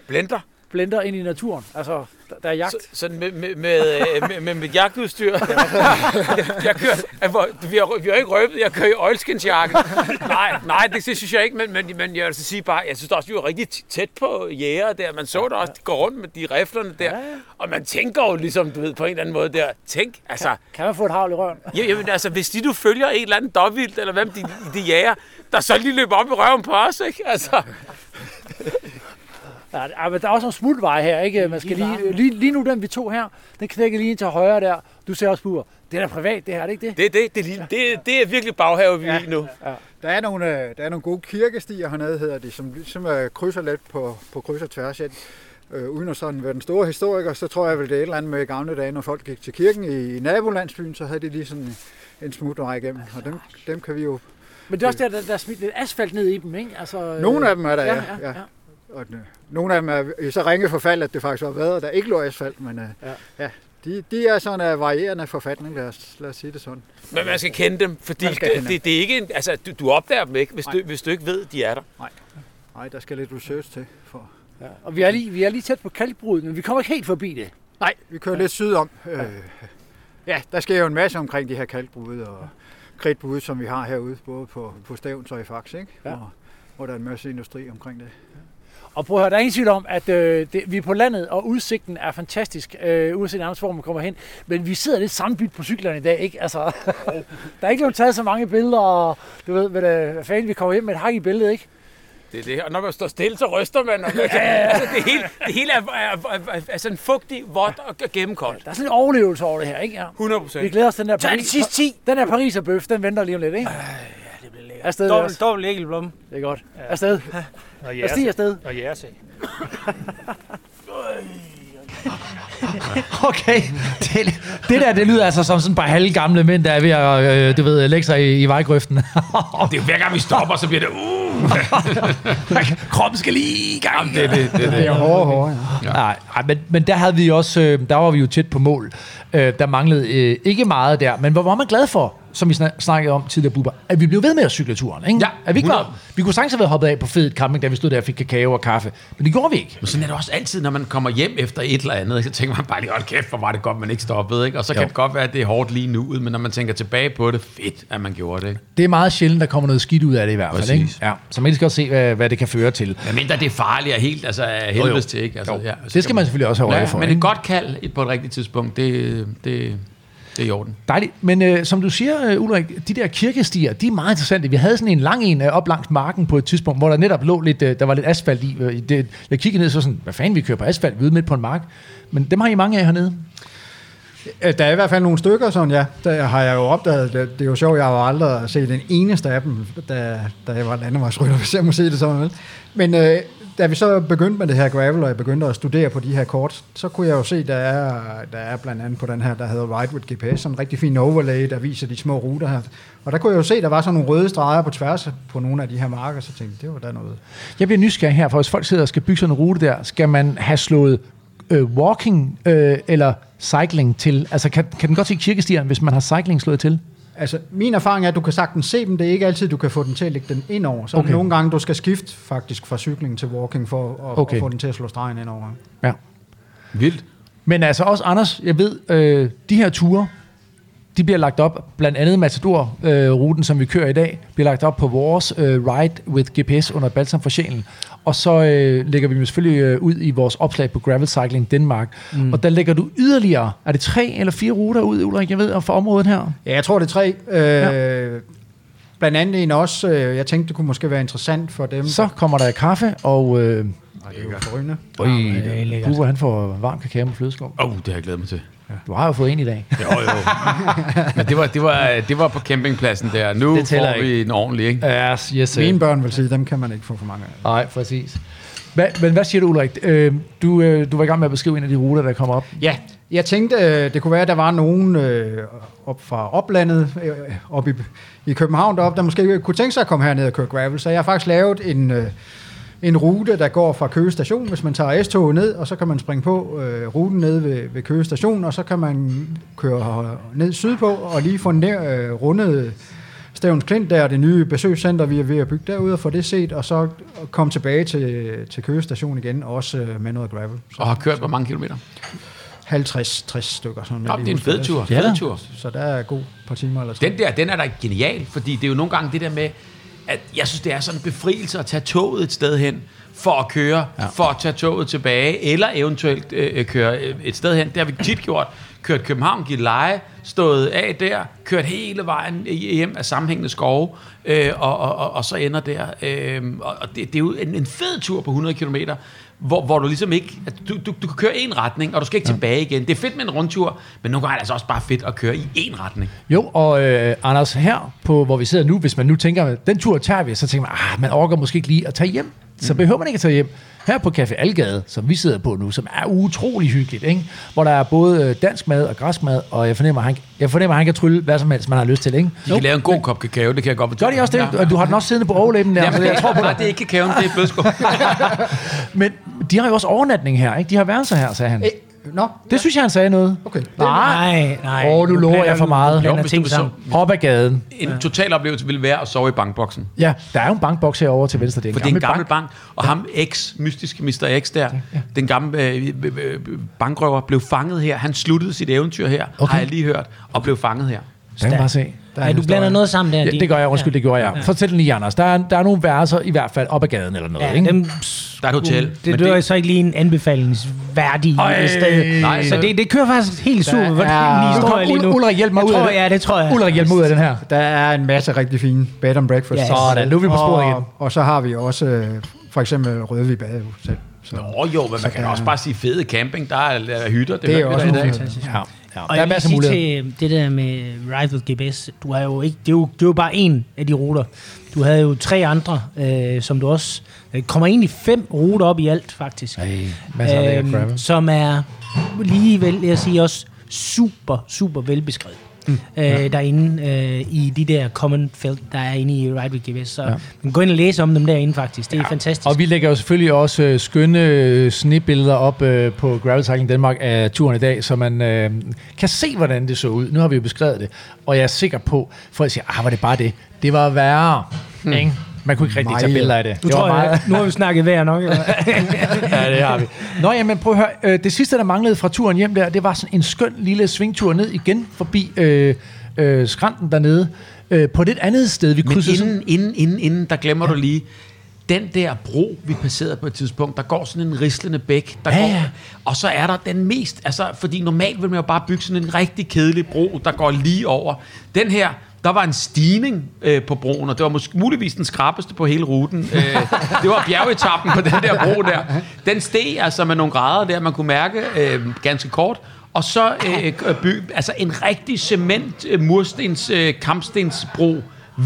Blender. Blender ind i naturen. Altså, der, der er jagt. Så, sådan med, med, med, øh, med, med, med jagtudstyr. jeg kører, vi, har, vi har ikke røbet, jeg kører i oilskinsjakke. nej, nej, det synes jeg ikke, men, men, men jeg vil så sige bare, jeg synes også, vi var rigtig tæt på jæger der. Man så det også, de går rundt med de riflerne der. Ja, ja. Og man tænker jo ligesom, du ved, på en eller anden måde der, tænk, altså, Kan man få et havl i røven? Ja, jamen, altså, hvis de nu følger en eller anden dårvildt, eller hvem de, de jager, der så lige løber op i røven på os, ikke? Altså, Ja, der- men der er også nogle smutveje her, ikke? Man skal lige, lige, lige nu den vi tog her, den knækker lige ind til højre der. Du ser også Bubber. Det er da privat, det her, er det ikke det? det, er det, det, lige- det, det er virkelig baghave, vi i nu. Der er, nogle, øh, der er nogle gode kirkestier hernede, hedder de, som ligesom øh, krydser lidt på, på kryds og tværs. Jeg, øh, uden at sådan være den store historiker, så tror jeg vel, det er et eller andet med i gamle dage, når folk gik til kirken i, i nabolandsbyen, så havde de lige sådan en, en smutvej igennem. Og dem, dem kan vi jo... Men det er også der, der, der er smidt lidt asfalt ned i dem, ikke? Altså, øh, Nogle af dem er der, ja, ja. ja, ja. Ja. Og øh, nogle af dem er i så ringe forfald, at det faktisk var været, der ikke lå asfalt, men øh, Ja. ja. ja. De, de er sådan af varierende forfatning, lad os, lad os sige det sådan. Men man skal kende dem, fordi det, kende det, det, er ikke en, altså, du, du opdager dem ikke, hvis du, Nej. hvis du ikke ved, de er der. Nej, der skal lidt research til. For... Ja. Og vi er, lige, vi er lige tæt på kalkbruddet, men vi kommer ikke helt forbi det. Nej, vi kører lidt sydom. Øh, Ja, der sker jo en masse omkring de her kalkbrud og kridtbrud, som vi har herude, både på, på Stævns og i Fax, ikke? Ja. Hvor, hvor der er en masse industri omkring det. Og prøv at høre, der er ingen tvivl om, at øh, det, vi er på landet, og udsigten er fantastisk, øh, uanset nærmest hvor man kommer hen. Men vi sidder lidt sammenbyt på cyklerne i dag, ikke? Altså, der er ikke blevet taget så mange billeder, og du ved, hvad, det, hvad fanden vi kommer hjem med et hak i billedet, ikke? Det er det. Og når man står stille, så ryster man. Og altså, det, hele, det hele er, er, er, er sådan fugtig, vådt og gennemkoldt. Der er sådan en overlevelse over det her, ikke? Ja. 100 Vi procent. glæder os til den der Tag de Paris. sidste 10. Den der Pariser bøf, den venter lige om lidt, ikke? Det bliver lækkert. Afsted, Dobbelt, dobbelt. Det er godt. Afsted. Og Jeg stiger afsted. Og jeres Okay, det, det der, det lyder altså som sådan par halve gamle mænd, der er ved at, øh, du ved, lægge sig i, i vejgrøften. Det er jo hver gang vi stopper, så bliver det... Uh, Kroppen skal lige i gang. det, er det, det, er Det det. er hårde, hårde, ja. Nej, nej men, men der havde vi også, øh, der var vi jo tæt på mål. Øh, der manglede øh, ikke meget der, men hvor var man glad for, som vi snak- snakkede om tidligere, Bubber, at vi blev ved med at cykle turen, ikke? Ja, at vi, ikke 100. var, vi kunne sagtens have været hoppet af på fedt camping, da vi stod der og fik kakao og kaffe, men det gjorde vi ikke. Men sådan er det også altid, når man kommer hjem efter et eller andet, så tænker man bare lige, hold kæft, hvor var det godt, man ikke stoppede, ikke? Og så kan Jo. det godt være, at det er hårdt lige nu, men når man tænker tilbage på det, fedt, at man gjorde det, ikke? Det er meget sjældent, der kommer noget skidt ud af det i hvert fald, Præcis. ikke? Ja, så man kan godt se, hvad, hvad det kan føre til. Ja, mindre det er farligt og helt, altså helvedes til, ikke? Altså, Jo, ja, det skal man selvfølgelig også have øje ja, for, Men ikke? et godt kald på et rigtigt tidspunkt, det, det, det er i orden. Dejligt. Men øh, som du siger, øh, Ulrik, de der kirkestier, de er meget interessante. Vi havde sådan en lang en øh, op langs marken på et tidspunkt, hvor der netop lå lidt, øh, der var lidt asfalt i. Øh, det, jeg kiggede ned så sådan, hvad fanden, vi kører på asfalt, vi er ude midt på en mark. Men dem har I mange af hernede. Der er i hvert fald nogle stykker, sådan ja. Der har jeg jo opdaget, det, det er jo sjovt, jeg har jo aldrig set den eneste af dem, da, da jeg var landevejsrytter, hvis jeg må sige det sådan. Men øh, da vi så begyndte med det her gravel, og jeg begyndte at studere på de her kort, så kunne jeg jo se, der er, der er blandt andet på den her, der hedder Ride with GPS, sådan en rigtig fin overlay, der viser de små ruter her. Og der kunne jeg jo se, der var sådan nogle røde streger på tværs på nogle af de her marker, så tænkte jeg, det var da noget. Jeg bliver nysgerrig her, for hvis folk sidder og skal bygge sådan en rute der, skal man have slået øh, walking øh, eller cycling til? Altså, kan, kan den godt se kirkestieren, hvis man har cycling slået til? Altså, min erfaring er, at du kan sagtens se dem. Det er ikke altid, du kan få den til at lægge den ind over. Så okay. Nogle gange, du skal skifte faktisk fra cykling til walking for at. Okay. at få den til at slå stregen ind over. Ja. Vildt. Men altså også, Anders, jeg ved, øh, de her ture, de bliver lagt op, blandt andet Matador-ruten, som vi kører i dag, bliver lagt op på vores øh, Ride with GPS under Balsam for Sjælen. Og så øh, lægger vi dem selvfølgelig øh, ud i vores opslag på Gravel Cycling Denmark. Mm. Og der lægger du yderligere, er det tre eller fire ruter ud, Ulrik, jeg ved, for området her? Ja, jeg tror, det er tre. Øh, ja. Blandt andet en også, øh, jeg tænkte, det kunne måske være interessant for dem. Så kommer der kaffe, og øh, Nej, det er jo forrygende. øj, det er lækkert. Bubber, han får varm kakao med flødeskum. Åh, oh, det har jeg glædet mig til. Du har jo fået en i dag. Jo, jo. Men det var, det var, det var på campingpladsen der. Nu Det får vi en ordentlig, ikke? Ja, yes, yes, Mine børn vil sige, dem kan man ikke få for mange af. Nej, præcis. Hva, men hvad siger du, Ulrik? Øh, du, øh, du var i gang med at beskrive en af de ruter, der kommer op. Ja, jeg tænkte, øh, det kunne være, at der var nogen øh, op fra oplandet, øh, op i, i København deroppe, der måske kunne tænke sig at komme herned og køre gravel. Så jeg har faktisk lavet en, øh, en rute, der går fra Køge station, hvis man tager S-toget ned, og så kan man springe på øh, ruten ned ved, ved Køge station, og så kan man køre ned sydpå og lige få ned, øh, rundet Stævns Klint, der er det nye besøgscenter, vi er ved at bygge derude, og få det set, og så komme tilbage til, til Køge station igen, også øh, med noget gravel. Så Og har kørt hvor mange kilometer? 50-60 stykker. Sådan, Nå, det er en fed tur. Ja, da. Fed tur. Så der er god par timer eller Den der, den er da genial, fordi det er jo nogle gange det der med, at jeg synes, det er sådan en befrielse at tage toget et sted hen, for at køre, ja. for at tage toget tilbage, eller eventuelt øh, øh, køre øh, et sted hen. Det har vi tit gjort. Kørt København, givet leje, stået af der, kørt hele vejen hjem af sammenhængende skove, øh, og, og, og, og så ender der. Øh, og det, det er jo en, en fed tur på 100 km, hvor, hvor du ligesom ikke... At du, du, du kan køre en retning, og du skal ikke ja. tilbage igen. Det er fedt med en rundtur, men nogle gange er det altså også bare fedt at køre i en retning. Jo, og øh, Anders, her, på, hvor vi sidder nu, hvis man nu tænker, den tur tager vi, så tænker man, ah, man orker måske ikke lige at tage hjem. Så behøver man ikke at tage hjem. Her på Café Algade, som vi sidder på nu, som er utrolig hyggeligt, ikke? hvor der er både øh, dansk mad og græsk mad, og jeg fornemmer, at han, jeg fornemmer, at han kan trylle hvad som helst, man har lyst til. Ikke? De kan lave en god kop kakao, det kan jeg godt Gør de også det? Ja. Du har den også siddende på overlæben der, Ja, så jeg tror på Nej, dig. det er ikke kakaoen, det er blødskum. Men de har jo også overnatning her, ikke? De har værelser her, sagde han. Nå, Det synes jeg, han sagde noget. okay. Nej, nej. Åh, nu lover jeg for meget. Jo, hvis ting du sammen. Op ad gaden. En total oplevelse ville være at sove i bankboksen. Ja, der er jo en bankboks herovre til venstre. Det er en For det er en gammel bank, og ham X, mystiske Mr. X der, den gamle øh, øh, øh, bankrøver, blev fanget her. Han sluttede sit eventyr her, Okay. har jeg lige hørt, og blev fanget her. Man bare se. Der er Ja, du blander noget sammen der. Ja, det gør jeg. Undskyld, det gjorde jeg. Fortæl den lige, Anders. Der er, der er nogle værelser i hvert fald op ad gaden eller noget, Ja, ikke? dem, Der er et hotel. det, men det, det er så ikke lige en anbefalingsværdig Ej, sted. nej, så det, det kører faktisk helt super. Hvordan er- Nu historie lige nu? Ulrik, hjælp mig ud af det. Ja, det tror jeg. Ulrik, hjælp mig ud af den her. Der er en masse rigtig fine bed and breakfast. Ja, Sådan, nu er vi på sporet igen. og, så har vi også øh, for eksempel Rødvig Badehus selv. Så Nå jo, men man kan også bare sige fede camping. Der er, er hytter. Det, det er også fantastiske. Ja, ja. Og Der er masser af sige muligheder. til det der med with GPS, du har jo ikke, det, er jo, det er jo bare en af de ruter. Du havde jo tre andre, øh, som du også... Der kommer egentlig fem ruter op i alt, faktisk. Ej, masser af gravel. som er lige vel, jeg siger også, super, super velbeskrevet. Mm. Øh, derinde øh, i de der common felt, der er inde i Ride with GPS. Så ja. man gå ind og læse om dem derinde faktisk. Det er ja. fantastisk. Og vi lægger jo selvfølgelig også øh, skønne øh, snebilleder op øh, på Gravel Cycling Danmark af turen i dag, så man øh, kan se, hvordan det så ud. Nu har vi jo beskrevet det, og jeg er sikker på, folk siger, ah, var det bare det? Det var værre, hmm. ikke? Man kunne ikke rigtig tage Meget. billeder af det. nu, det tror jeg, nu har vi snakket værd nok. Eller? ja, det har vi. Nå, jamen prøv at høre. Øh, det sidste, der manglede fra turen hjem der, det var sådan en skøn lille svingtur ned igen forbi øh, øh, skrænten dernede. Øh, på et lidt andet sted. Vi Men krydsede sådan... inden, inden, inden, inden, der glemmer ja. du lige, den der bro, vi passerede på et tidspunkt, der går sådan en rislende bæk, der Ja, går, ja. og så er der den mest, altså, fordi normalt vil man jo bare bygge sådan en rigtig kedelig bro, der går lige over. Den her, der var en stigning øh, på broen, og det var måske muligvis den skrappeste på hele ruten. Øh, det var bjergetappen på den der bro der. Den steg altså med nogle grader der, man kunne mærke øh, ganske kort. Og så øh, by, altså en rigtig cement øh, murstens øh, kampstensbro.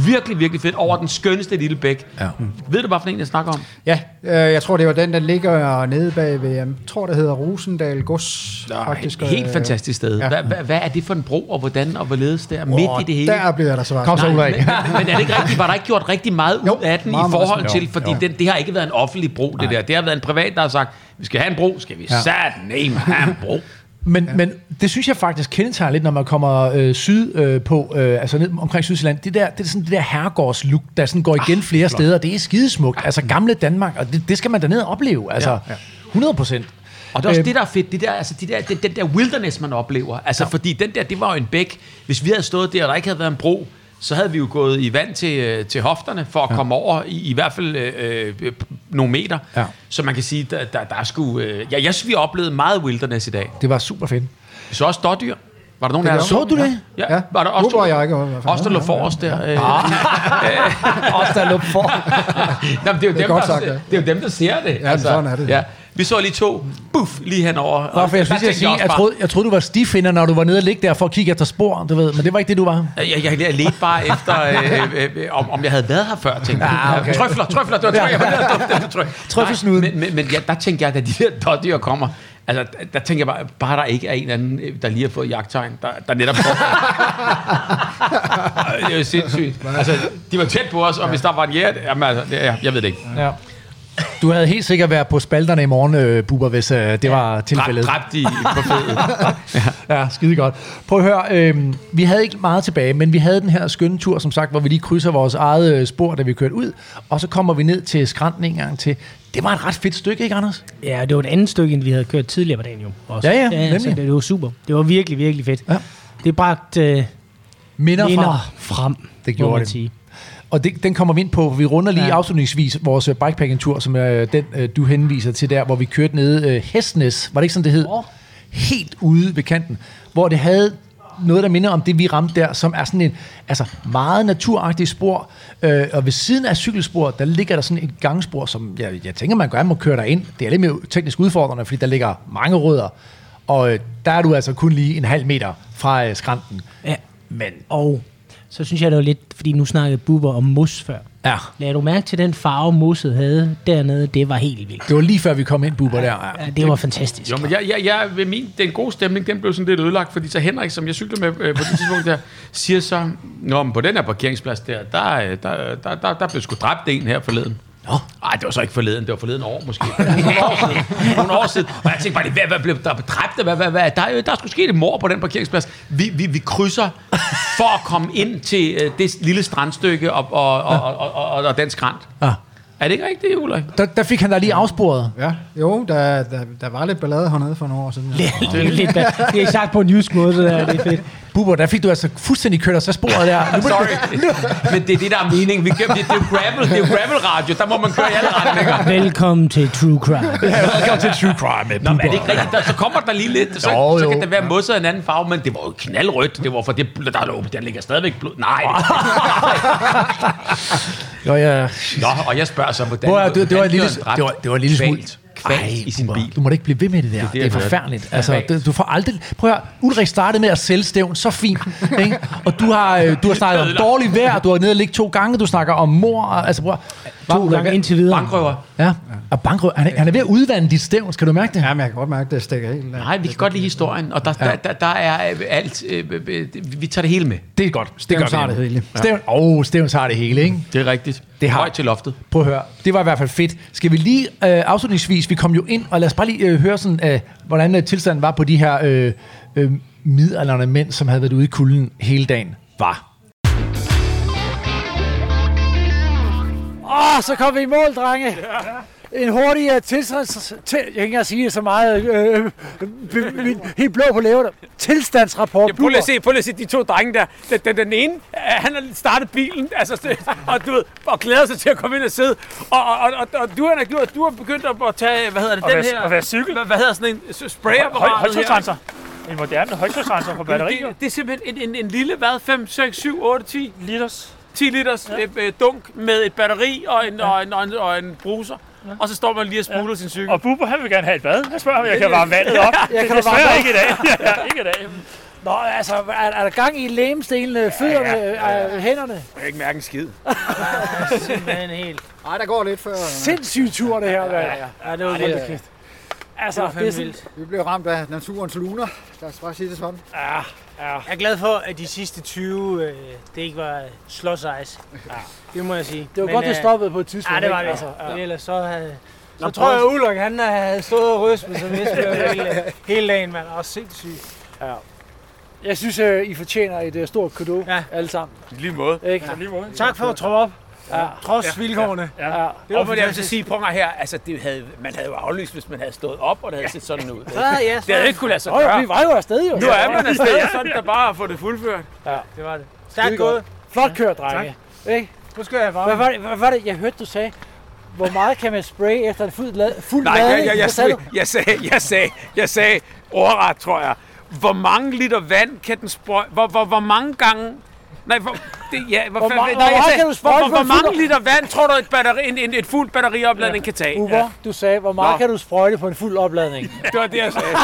Virkelig, virkelig fedt. Over den skønneste lille bæk. Ja. Ved du, hvad for en jeg snakker om? Ja, øh, jeg tror, det var den, der ligger nede bag ved, jeg tror, det hedder Rosendal Gods. faktisk. Helt øh, fantastisk sted. ja. Hvad, hvad, hvad er det for en bro, og hvordan og hvorledes der? Midt i det hele? Der bliver der svar. Kom så, Nej, Ulrik. men, men er det ikke rigtigt? Var der ikke gjort rigtig meget ud Jo, af den meget, i meget forhold små. til, fordi den, det har ikke været en offentlig bro, det der. Det har været en privat, der har sagt, vi skal have en bro, skal vi ja. satme have en bro. Men, ja. men det synes jeg faktisk kendetegner lidt, når man kommer øh, syd øh, på, øh, altså ned omkring Sydsjælland. Det, der, det er sådan det der herregårdslook, der sådan går igen flere steder. Det er skidesmukt. Altså gamle Danmark, og det, det skal man da ned og opleve. Altså, ja, ja. 100 procent. Og det er også Øhm. det, der er fedt, det der, altså de der, den, den der wilderness, man oplever. Altså, ja. fordi den der, det var jo en bæk. Hvis vi havde stået der, og der ikke havde været en bro, så havde vi jo gået i vand til, øh, til hofterne for at ja. komme over i, i hvert fald øh, øh, nogle meter. Ja. Så man kan sige, der, der, der er sgu... Øh, ja, jeg synes, vi oplevede meget wilderness i dag. Det var super fedt. Vi så også dårdyr. Var der nogen der Så du det? Ja, Ja. var der også, Bubber og jeg ikke, også der lå forrest der. Øh, Også der lå for. Nå, men det, er jo dem, der, ja. det er jo dem, der ser det. Altså, men sådan er det. Ja. Vi så lige to, buff, lige henover. Nå, for jeg, synes, jeg, sige, jeg, troede, jeg troede, du var stifinder, når du var nede og ligge der for at kigge efter spor, du ved. Men det var ikke det, du var. Jeg, jeg, jeg ledte bare efter, øh, øh, øh, om, om jeg havde været her før, tænkte jeg. Ah, okay. Trøfler, trøfler, det var trøfler, jeg var nede. Trøffelsnuden. Men, men, men ja, der tænkte jeg, da de der dårdyr kommer, altså, der, der tænker jeg bare, bare der ikke er en anden, øh, der lige har fået jagttegn, der, der netop det er jo sindssygt. Altså, de var tæt på os, og hvis der var en jæger, jamen altså, det, er- jeg ved det ikke. Ja. Du havde helt sikkert været på spalterne i morgen, øh, Bubber, hvis øh, det var tilfældet. Dræbt, dræbt i, på fødet. Ja, skide godt. Prøv at høre, øh, vi havde ikke meget tilbage, men vi havde den her skønne tur, som sagt, hvor vi lige krydser vores eget øh, spor, da vi kørte ud, og så kommer vi ned til skrænten en gang til. Det var et ret fedt stykke, ikke Anders? Ja, det var et andet stykke, end vi havde kørt tidligere på dagen jo. Også. Ja, ja, så nemlig. det, det var super. Det var virkelig, virkelig fedt. Ja. Det bragte øh, Minder, minder fra. frem, Det gjorde det. sige. Og det, den kommer vi ind på, for vi runder lige ja. Afslutningsvis vores øh, bikepacking-tur, som er den, øh, du henviser til der, hvor vi kørte nede øh, Hestnes, var det ikke sådan, det hed? Åh. Helt ude ved kanten, hvor det havde noget, der minder om det, vi ramte der, som er sådan en altså meget naturagtig spor. Øh, og ved siden af cykelspor, der ligger der sådan et gangspor, som jeg, jeg tænker, man gerne må køre der ind. Det er lidt mere teknisk udfordrende, fordi der ligger mange rødder. Og øh, der er du altså kun lige en halv meter fra øh, skrænten. Ja. Men, og så synes jeg, det var lidt, fordi nu snakkede Bubber om mos før. Ja. Lad du mærke til den farve, mosset havde dernede? Det var helt vildt. Det var lige før vi kom ind, Bubber, der. Ja, det var fantastisk. Jo, men jeg, jeg, jeg, ved min, den gode stemning, den blev sådan lidt ødelagt, fordi så Henrik, som jeg cykler med øh, på det tidspunkt der, siger så, Nå, men på den her parkeringsplads der, der, øh, der, der, der, der blev sgu dræbt en her forleden. Nå. Ej, det var så ikke forleden. Det var forleden år, måske. Nogle år siden. Nogle år siden. Og jeg tænkte bare, hvad, hvad blev der dræbt? Hvad, hvad, hvad? Der, er jo, der skulle ske et mor på den parkeringsplads. Vi, vi, vi krydser for at komme ind til øh, det lille strandstykke og, og, og, og, og, og, og den skrant. Ja. Er det ikke rigtigt, Ulrik? Der, der fik han da lige afsporet. Ja, jo, der, der, der var lidt ballade hernede for nogle år siden. Er, lidt, det er sagt på en jysk måde, det der. Det er fedt. Bubber, der fik du altså fuldstændig kørt os af sporet der. Nu Sorry. Men det er det, der er meningen. Vi, det, det, er jo gravel, det er gravel radio. Der må man køre i alle retninger. Velkommen til True Crime. Velkommen til True Crime med Nå, men er det ikke rigtigt? Der, så kommer der lige lidt, så, Jo, så jo. kan det være modsat en anden farve, men det var jo knaldrødt. Det var for det, der lå, der ligger stadigvæk blod. Nej. Jo, ja. Nå, og jeg spørger så, hvordan... At, det, det, var en lille, det, var, det var en lille smule... kvalt i sin bil. Du må da ikke blive ved med det der. Det er, det, det er forfærdeligt. Altså, det, du får aldrig... Prøv at høre, Ulrik startede med at sælge stævn så fint. Ikke? Og du har, øh, du har snakket om dårligt vejr, du har nede og ligge to gange, du snakker om mor. Altså, prøv, at- To gange indtil videre. Bankrøver. Ja, og bankrøv, han, er, han er ved at udvande dit stævn, skal du mærke det? ja, men jeg kan godt mærke, det stikker helt. Nej, vi kan godt lide historien, og der, der, der, der er øh, alt... Øh, øh, vi tager det hele med. Det er godt. Stævn gør vi. tager det hele. Stævn, oh, Stævn tager det hele, ikke? Det er rigtigt. Det har- Højt til loftet. Prøv at høre, det var i hvert fald fedt. Skal vi lige øh, afslutningsvis, vi kom jo ind, og lad os bare lige øh, høre sådan, øh, hvordan øh, tilstanden var på de her øh, øh, midaldrende mænd, som havde været ude i kulden hele dagen, var. Åh, så kom vi i mål, drenge. En hurtig uh, tilstands... Til, jeg kan ikke sige det så meget. Øh, øh, min, helt blå på læberne. Tilstandsrapport. Ja, prøv lige at se, prøv lige at se de to drenge der. Den, den, den ene, øh, han har startet bilen, altså, og, du ved, og glæder sig til at komme ind og sidde. Og, og, og, og, og du, har, gjort, du har begyndt at at tage, hvad hedder det, Og den være- her... og være cykel. Hvad, hvad hedder sådan en s- sprayapparat? Høj, højtryksrenser. En moderne højtryksrenser på batterier. Det, det er simpelthen en, en, en lille, hvad, 5, 6, 7, 8, 10, Liters. 10 liters ja. øh, dunk med et batteri og en, og en, og en, og en bruser. Og så står man lige og spuler ja. sin cykel. Og Bubber, han vil gerne have et bad. Jeg spørger, om jeg kan varme vandet op. Jeg det kan varme desværre ikke i dag. ja, ikke i dag. Nå, altså, er, er der gang i lægemsdelene, fødderne, ja, ja. hænderne? Jeg kan ikke mærke en skid. Simpelthen helt. Nej, der går lidt før. Sindssyg tur, det her, mand. Ja, det var det er- vildt. Altså, Det var det er fandme sådan, vildt. Vi blev ramt af naturens luner. Lad os bare sige det sådan. ja, ja. Jeg er glad for, at de sidste 20, øh, det ikke var slåsejs. Ja. Det må jeg sige. Det var Men, godt, det øh, stoppede på et tidspunkt. Ja, det var ikke? det. Altså, ja. Ellers så havde... Så Nå, tror jeg, at Ulrik, han havde stået og rystet med som Esbjerg hele, hele dagen, mand. Og sindssygt. Jeg synes, øh, I fortjener et øh, stort kudo, Ja. alle sammen. I lige måde. Ikke? Lige måde. Tak for at tro op. Ja. Trods ja. vilkårene. Ja. Det Og var hvor jeg vil så sige, prøv mig her, altså det havde, man havde jo aflyst, hvis man havde stået op, og det havde set sådan ud. Ja, ja, Det havde ikke kunne lade sig ja, gøre. vi var jo afsted, jo. Nu er man afsted, så er det da bare at få det fuldført. det var det. Stærkt gået. godt. Flot kørt, drenge. Ikke? Nu skal jeg Hvad varme. var, det, hvad var det, jeg hørte, du sagde? Hvor meget kan man spraye efter en fuld, lad, fuld Nej, ladning? jeg, jeg, jeg, Hvad sagde jeg, du? jeg, sagde, jeg sagde, jeg sagde ordret, tror jeg. Hvor mange liter vand kan den sprøjte? Hvor, hvor, hvor mange gange... Nej, hvor, det, ja, hvor, Hvor hvor nej, meget sagde, kan du sprøjte hvor, hvor, hvor mange liter vand tror du, et, batteri, en, en, et fuldt batteriopladning kan tage? Uber, du sagde, hvor meget Nå. kan du sprøjte på en fuld opladning? Det var det, jeg sagde.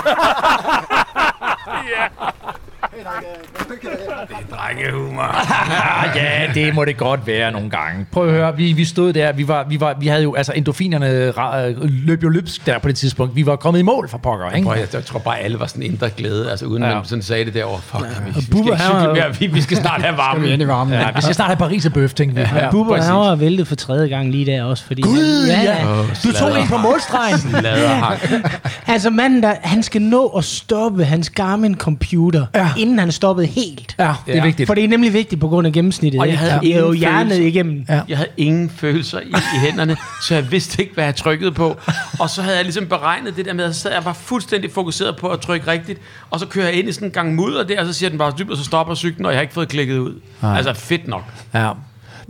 Drengehumor. Ah, ja, det må det godt være nogle gange. Prøv at høre, vi, vi stod der, vi, var, vi, var, vi havde jo, altså endofinerne ra- løb jo løbsk der på det tidspunkt. Vi var kommet i mål for pokker, ikke? Prøv, jeg, jeg tror bare, alle var sådan indre glæde, altså uden Ja. ja. man sådan sagde det derovre. Fuck, vi, vi, skal Bubber, cykle mere, vi, vi skal snart have varme. Skal vi varmen? Ja, vi skal snart have Paris og bøf, tænkte vi. Ja, Bubber, præcis. han var væltet for tredje gang lige der også, fordi... Gud, han, ja. Du tog en på målstregen. Laderhak. Altså manden der, han skal nå at stoppe hans Garmin-computer, Ja. Ja. inden han stoppede helt. Ja, det er Ja. vigtigt. For det er nemlig vigtigt på grund af gennemsnittet. Og jeg havde er jo ingen hjernet igennem. Ja. Jeg havde ingen følelser i, i hænderne, så jeg vidste ikke, hvad jeg trykkede på. Og så havde jeg ligesom beregnet det der med, at jeg var fuldstændig fokuseret på at trykke rigtigt. Og så kører jeg ind i sådan en gang mudder der, og så siger den bare og så stopper cyklen, og jeg har ikke fået klikket ud. Nej. Altså fedt nok. Ja.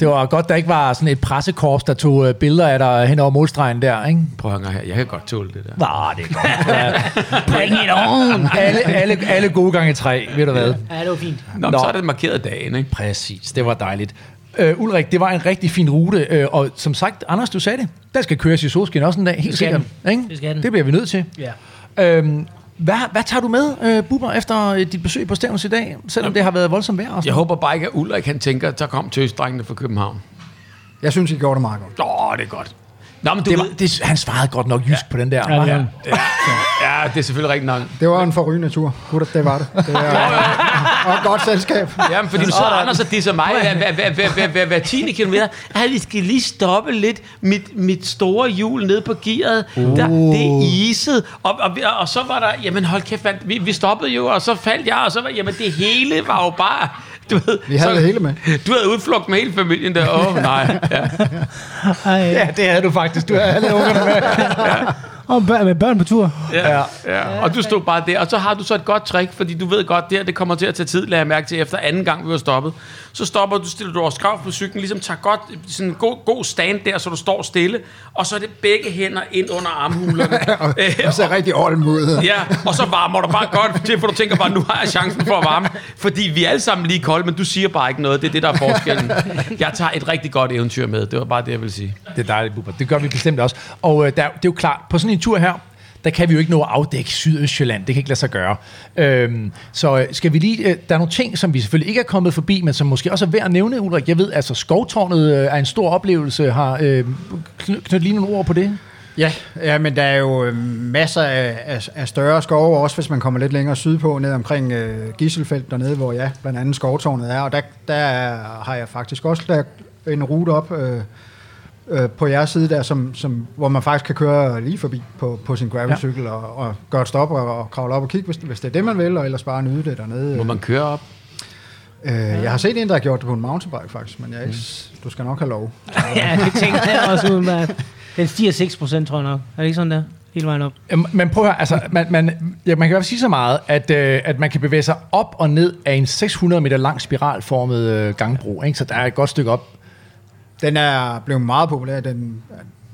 Det var godt, der ikke var sådan et pressekorps, der tog øh, billeder af dig hen over målstregen der, ikke? Prøv at her, jeg kan godt tåle det der. Nå, det er godt. Bring it on! alle, alle, alle gode gange tre, ved du hvad? Ja, det var fint. Nå, Nå. så er det markeret dagen, ikke? Præcis, det var dejligt. Øh, Ulrik, det var en rigtig fin rute, øh, og som sagt, Anders, du sagde det, der skal køres i solskin også en dag, helt sikkert. Ikke? Det skal den. det bliver vi nødt til. Ja. Øhm, hvad, hvad tager du med, øh, Bubber, efter øh, dit besøg på Stævns i dag, selvom det har været voldsomt vejr? Og Jeg håber bare ikke, at Ulrik han tænker, der kom tøsdrengene fra København. Jeg synes, I gjorde det meget godt. Åh, det er godt. Nå, men du det ved, var, det, han svarede godt nok jysk ja. på den der. Ja, ja. ja, det er selvfølgelig rigtigt nok. Det var en forrygende tur. Gutter, det var det. det er, og et godt selskab. Jamen, fordi du sidder Anders og disser mig hver, hver, hver, hver, hver, hver, hver 10. kilometer. Ej, vi skal lige stoppe lidt. Mit, mit store hjul ned på gearet, uh. der, det er iset. Og, og, og, og, så var der, jamen hold kæft, vi, vi stoppede jo, og så faldt jeg, og så var, jamen det hele var jo bare, du ved. Vi havde så, det hele med. Du havde udflugt med hele familien der. Åh, oh, nej. Ja. Ej, Ja, det havde du faktisk. Du havde alle ungerne med. og børn, med børn på tur. Ja, ja. Og du stod bare der, og så har du så et godt trick, fordi du ved godt, det her det kommer til at tage tid, lader jeg mærke til, efter anden gang, vi var stoppet. Så stopper du, stiller du over skrav på cyklen, ligesom tager godt, sådan en god, god stand der, så du står stille, og så er det begge hænder ind under armhulerne. Øh, Og så rigtig olm ud. Ja, og så varmer du bare godt til, for du tænker bare, nu har jeg chancen for at varme. Fordi vi er alle sammen lige kolde, men du siger bare ikke noget. Det er det, der er forskellen. Jeg tager et rigtig godt eventyr med. Det var bare det, jeg ville sige. Det er dejligt, Bubber. Det gør vi bestemt også. Og øh, der, det er jo klart, på sådan en tur her, der kan vi jo ikke nå at afdække Sydøstjylland. Det kan ikke lade sig gøre. Øhm, så øh, skal vi lige... Øh, der er nogle ting, som vi selvfølgelig ikke er kommet forbi, men som måske også er værd at nævne, Ulrik. Jeg ved, altså skovtårnet øh, er en stor oplevelse. Har øh, knyt, lige nogle ord på det? Ja, ja, men der er jo øh, masser af, af, af større skove, også hvis man kommer lidt længere sydpå, ned omkring øh, Gisselfeldt dernede, hvor ja, blandt andet skovtårnet er. Og der, der har jeg faktisk også lagt en rute op øh, øh, på jeres side der, som, som, hvor man faktisk kan køre lige forbi på, på sin gravelcykel ja. og, og gøre et stop og, og kravle op og kigge, hvis, hvis det er det, man vil, og ellers bare nyde det dernede. Må man køre op? Øh, jeg har set en, der har gjort det på en mountainbike faktisk, men jeg er ikke, du skal nok have lov. ja, det tænker jeg også ud med. Den stiger 6 procent, tror jeg nok. Er det ikke sådan der? Hele vejen op. Men prøv at høre, altså, man, man, ja, man kan i hvert fald sige så meget, at, øh, at man kan bevæge sig op og ned af en 600 meter lang spiralformet øh, gangbro, ikke? så der er et godt stykke op. Den er blevet meget populær. Den,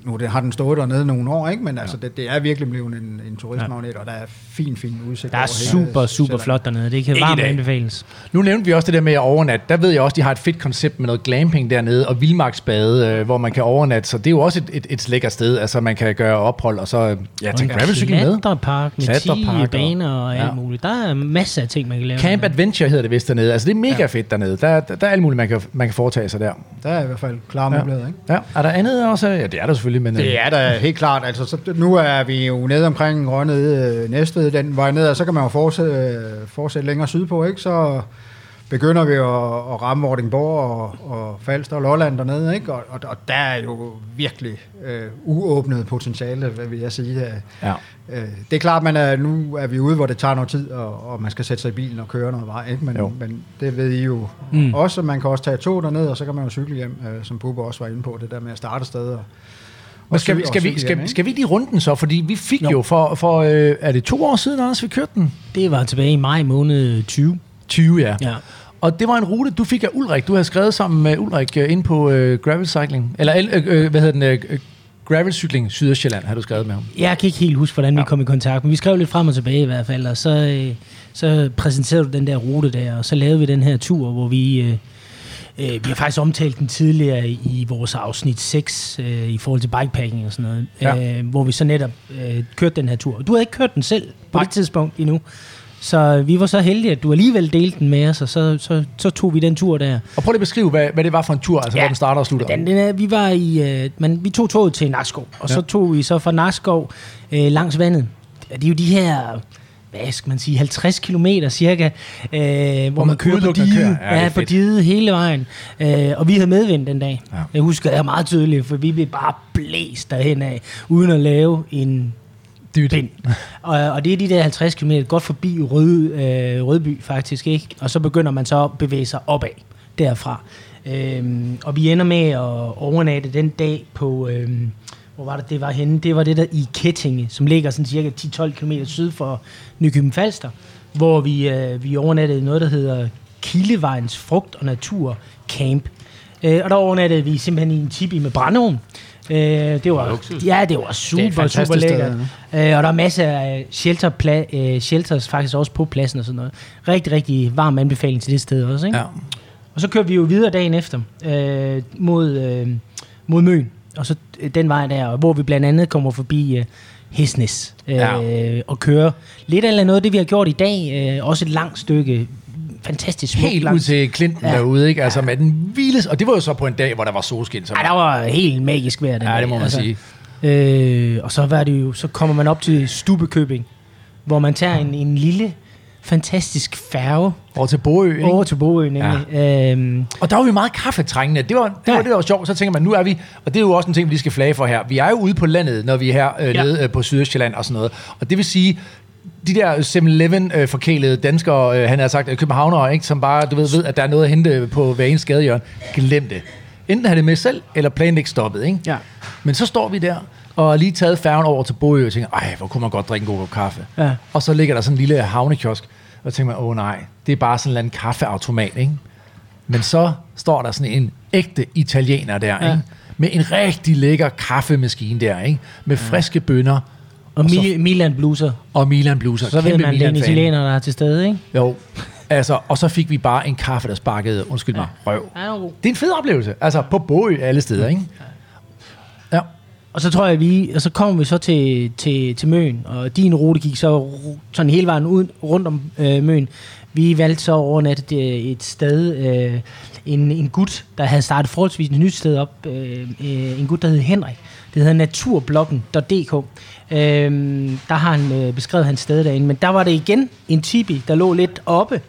nu det har den stået dernede nogle år, ikke? men altså, det, det er virkelig blevet en, en turistmagnet, og der er fin, fin udsigt. Der er over hele super, super flot dernede. Det kan varmt anbefales. Nu nævnte vi også det der med at overnatte. Der ved jeg også, de har et fedt koncept med noget glamping dernede, og vildmarksbade, øh, hvor man kan overnatte. Så det er jo også et, et, et lækkert sted. Altså, man kan gøre ophold, og så ja, tage gravelcykel med. Klatrepark med 10 og- baner og alt ja. muligt. Der er masser af ting, man kan lave. Camp Adventure hedder det vist dernede. Altså, det er mega ja. fedt dernede. Der, der, der er alt muligt, man kan, man kan foretage sig der. Der er i hvert fald klare Ja. muligheder, ikke? Ja. Er der andet også? Ja, det er der selvfølgelig, men... øh, Det er da helt klart. Altså, så nu er vi jo nede omkring Rønnede øh, Næstved, den vej ned, og så kan man jo fortsætte, øh, fortsætte længere sydpå, ikke? Så begynder vi at, at ramme Vordingborg og, og Falster og Lolland dernede, ikke? Og, og, og der er jo virkelig øh, uåbnet potentiale, hvad vil jeg sige. Øh, Ja. Øh, det er klart, man er, nu er vi ude, hvor det tager noget tid, og, og man skal sætte sig i bilen og køre noget vej, ikke? Men, Jo. men det ved I jo Mm. også, man kan også tage tog derned, og så kan man jo cykle hjem, øh, som Bubber også var inde på, det der med at starte sted. Og, Men skal, vi, skal, vi, skal, hjem, skal vi lige runde den så? Fordi vi fik jo, Jo. for, for øh, er det to år siden, Anders, vi kørte den? Det var tilbage i maj måned 20. 20, ja. Ja. Og det var en rute, du fik af Ulrik. Du havde skrevet sammen med Ulrik øh, ind på øh, gravel cycling. Eller øh, øh, hvad hedder den? Øh, øh, gravel cykling Sydøstjylland har du skrevet med ham. Jeg kan ikke helt huske, hvordan vi kom i kontakt, men vi skrev lidt frem og tilbage i hvert fald, og så, øh, så præsenterede du den der rute der, og så lavede vi den her tur, hvor vi... Øh, øh, vi har faktisk omtalt den tidligere i vores afsnit 6 øh, i forhold til bikepacking og sådan noget, Ja. øh, hvor vi så netop øh, kørte den her tur. Du havde ikke kørt den selv på det tidspunkt endnu, så vi var så heldige, at du alligevel delte den med os, og så, så, så tog vi den tur der. Og prøv lige at beskrive, hvad, hvad det var for en tur, altså Ja. hvor den starter og slutter. Den, den er, vi var i, øh, men vi tog toget til Nakskov, og ja. så tog vi så fra Nakskov øh, langs vandet. Det er jo de her, hvad skal man sige, 50 kilometer cirka, øh, hvor, hvor man, man kører på diget. Ja, ja, på diget hele vejen. Øh, og vi havde medvind den dag. Ja. Ja. Jeg husker det meget tydeligt, for vi blev bare blæst derhen af, uden at lave en Dyt. pind. og, og det er de der 50 km, godt forbi Rød, øh, Rødby faktisk, ikke? Og så begynder man så at bevæge sig opad derfra. Øhm, og vi ender med at overnatte den dag på, øhm, hvor var det, det var henne? Det var det der i Kettinge, som ligger sådan cirka 10-12 km syd for Nykøbing Falster, hvor vi, øh, vi overnattede noget, der hedder Kildevejens Frugt- og Natur Camp. Øh, og der overnattede vi simpelthen i en tipi med brændeovn. Øh, det var, Luksus. ja, det var super, Det er et super lækkert. sted, Øh, og der er masser af shelter pla- øh, shelters faktisk også på pladsen og sådan noget. Rigtig, rigtig varm anbefaling til det sted også. Ikke? Ja. Og så kørte vi jo videre dagen efter øh, mod, øh, mod Møn. Og så øh, den vej der, hvor vi blandt andet kommer forbi øh, Hesnes. Øh, Ja. Og kører lidt af noget af det, vi har gjort i dag. Øh, også et langt stykke. Fantastisk smukt. Helt ud langt. til Clinton ja. Ja. derude, ikke? Altså med den vildeste... Og det var jo så på en dag, hvor der var solskin. Så Ej, der var helt magisk vejr den ja, det må man altså. sige. Øh, og så, var det jo, så kommer man op til Stubekøbing, hvor man tager en, en lille fantastisk færge Over til Boø, ikke? over til Bogø, nemlig. Ja. Øhm, Og der var vi meget kaffetrængende. Det var, det, Ja. var, det var sjovt. Så tænker man, nu er vi, og det er jo også en ting, vi lige skal flage for her. Vi er jo ude på landet, når vi er her øh, Ja. nede øh, på Sydøstjylland og sådan noget. Og det vil sige, de der 7-Eleven øh, forkælede danskere, øh, han har sagt, øh, københavnere, ikke, som bare du ved, ved, at der er noget at hente på hver eneste gadehjørne. Glem det. Enten have det med selv, eller planlægge stoppet. Ikke? Ja. Men så står vi der, og lige taget færgen over til Bogø, og tænker, ej, hvor kunne man godt drikke en god kop kaffe. Ja. Og så ligger der sådan en lille havnekiosk, og så tænker man, åh nej, det er bare sådan en kaffeautomat, ikke? Men så står der sådan en ægte italiener der, Ja. ikke? Med en rigtig lækker kaffemaskine der, ikke? Med friske bønner og Og så- Mi- Milan bluser. og Milan bluser. Så ved man, det er en italiener, der er til stede, ikke? Jo. Altså, og så fik vi bare en kaffe, der sparkede, undskyld mig, røv. Ja, det er en fed oplevelse. Altså, på Bogø alle steder, ikke? Ja. Og så tror jeg, vi, og så kommer vi så til, til, til Møn, og din rute gik så sådan hele vejen ud, rundt om øh, Møn. Vi valgte så overnat overnatte et, et sted, øh, en, en gut, der havde startet forholdsvis et nyt sted op, øh, øh, en gut, der hed Henrik. Det hedder naturbloggen.dk. Øh, der har han øh, beskrevet hans sted derinde, men der var det igen en tipi, der lå lidt oppe,